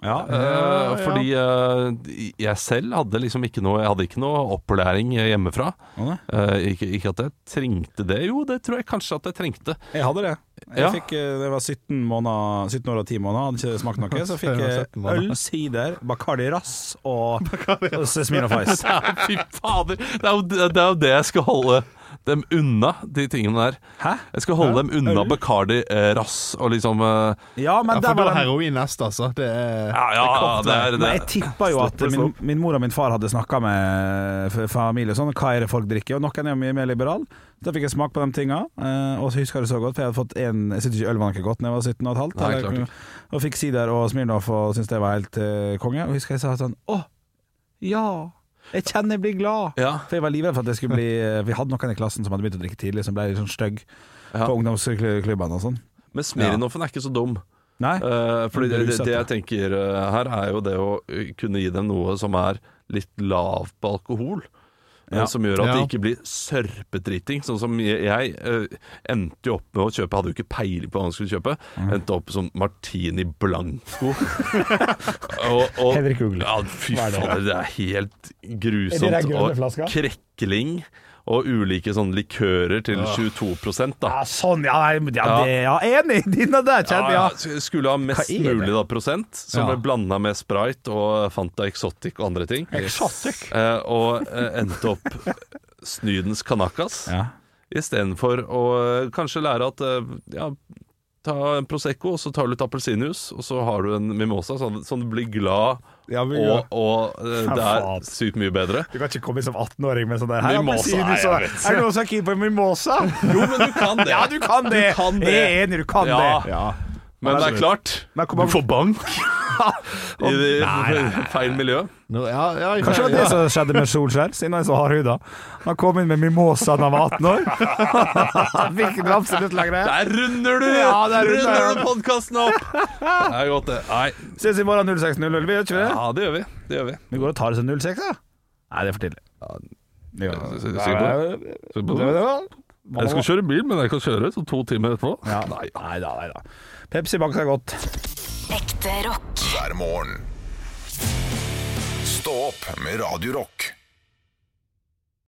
Ja. Eh, Fordi eh, jeg selv hadde liksom ikke noe Jeg hadde ikke noe opplæring hjemmefra. Å. Eh, ikke, ikke at jeg trengte det. Jo, det tror jeg kanskje at jeg trengte. Jeg hadde det. Jeg Ja. fikk, eh, det var 17, måneder, 17 år og 10 måneder, hadde ikke smakt noe. Så fikk jeg 17 måneder. øl, sider, Bacardi Rass og, og Smirnoff Ice. Fy fader! Det er, jo, det er jo det jeg skal holde dem unna, de tingene der. Hæ? Jeg skal holde Hæ? dem unna Øl? Bacardi eh, Rass og liksom eh, Ja, men ja, der for da var er den heroin neste, altså. Det er Ja, ja, det er Men jeg det. tippa jo at min, min mor og min far hadde snakka med f- familie og sånn, hva er det folk drikker, og noen er jo mye mer liberal. Da fikk jeg smak på de tinga, eh, og så husker jeg det så godt, for jeg hadde fått en Jeg syntes ikke øl var noe godt da jeg var 17 og et halvt. Nei, eller- klart ikke. og fikk sider og Smirnoff og syntes det var helt eh, konge. Og husker jeg sa sånn Å, ja! Jeg kjenner jeg blir glad. Ja, For jeg var livredd for at jeg skulle bli Vi hadde noen i klassen som hadde begynt å drikke tidlig, som ble litt sånn stygg Ja. på ungdomsklubbene og sånn. Men Smirnoffen er ikke så dum. Nei? Uh, fordi det, det, det jeg tenker eh, her, er jo det å eh, kunne gi dem noe som er litt lav på alkohol. Eh, Ja. Som gjør at det ikke blir sørpedriting. Sånn som jeg, jeg eh, endte jo opp med å kjøpe Hadde jo ikke peiling på hva jeg skulle kjøpe. Mm. Endte opp som Martini Blanco. og, og, Henrik Ugle. ja, fy Hva er det? er helt grusomt. Er det den grønne Og flaska? krekling. Og ulike sånne likører til 22 da. Ja, sånn, ja, nei, ja, det, ja enig! Dine der kjent, Ja, ja. skulle ha mest er mulig da prosent, som ble blanda med Sprite og Fanta Exotic og andre ting. Exotic. Eh, og eh, endte opp Snydens Kanakas Ja. istedenfor å eh, kanskje lære at eh, ja, ta en Prosecco, og så tar du litt appelsinjuice, og så har du en mimosa, sånn, sånn du blir glad, Ja, vi, og, og eh, det er sykt mye bedre. Du kan ikke komme inn som 18-åring med sånn der Her Mimosa. Er det noen som er keen på en mimosa? Jo, men du kan det. Ja, du kan det! Du kan det. Jeg er enig, du kan Ja. det. Ja. Men det er klart, du får bank i det feil miljø. No, ja, ja, jeg Kanskje det var det som skjedde med Solskjær, siden han er så hardhuda. Han kom inn med mimosa da han var 18 år. Han fikk den absolutt lenger. Der runder du! Ja, der runder du podkasten opp! Det er godt, det. Nei. Ses i morgen 06.00, vi gjør ikke det? Ja, det gjør vi. Det gjør vi. Vi går og tar oss en 06, da. Nei, det er for tidlig. Ja? Jeg skal kjøre bil, men jeg kan kjøre så to timer etterpå. Ja. Nei. Nei da, nei da. Pepsi Max er godt. Ekte rock. hver morgen. Stå opp med Radio Rock.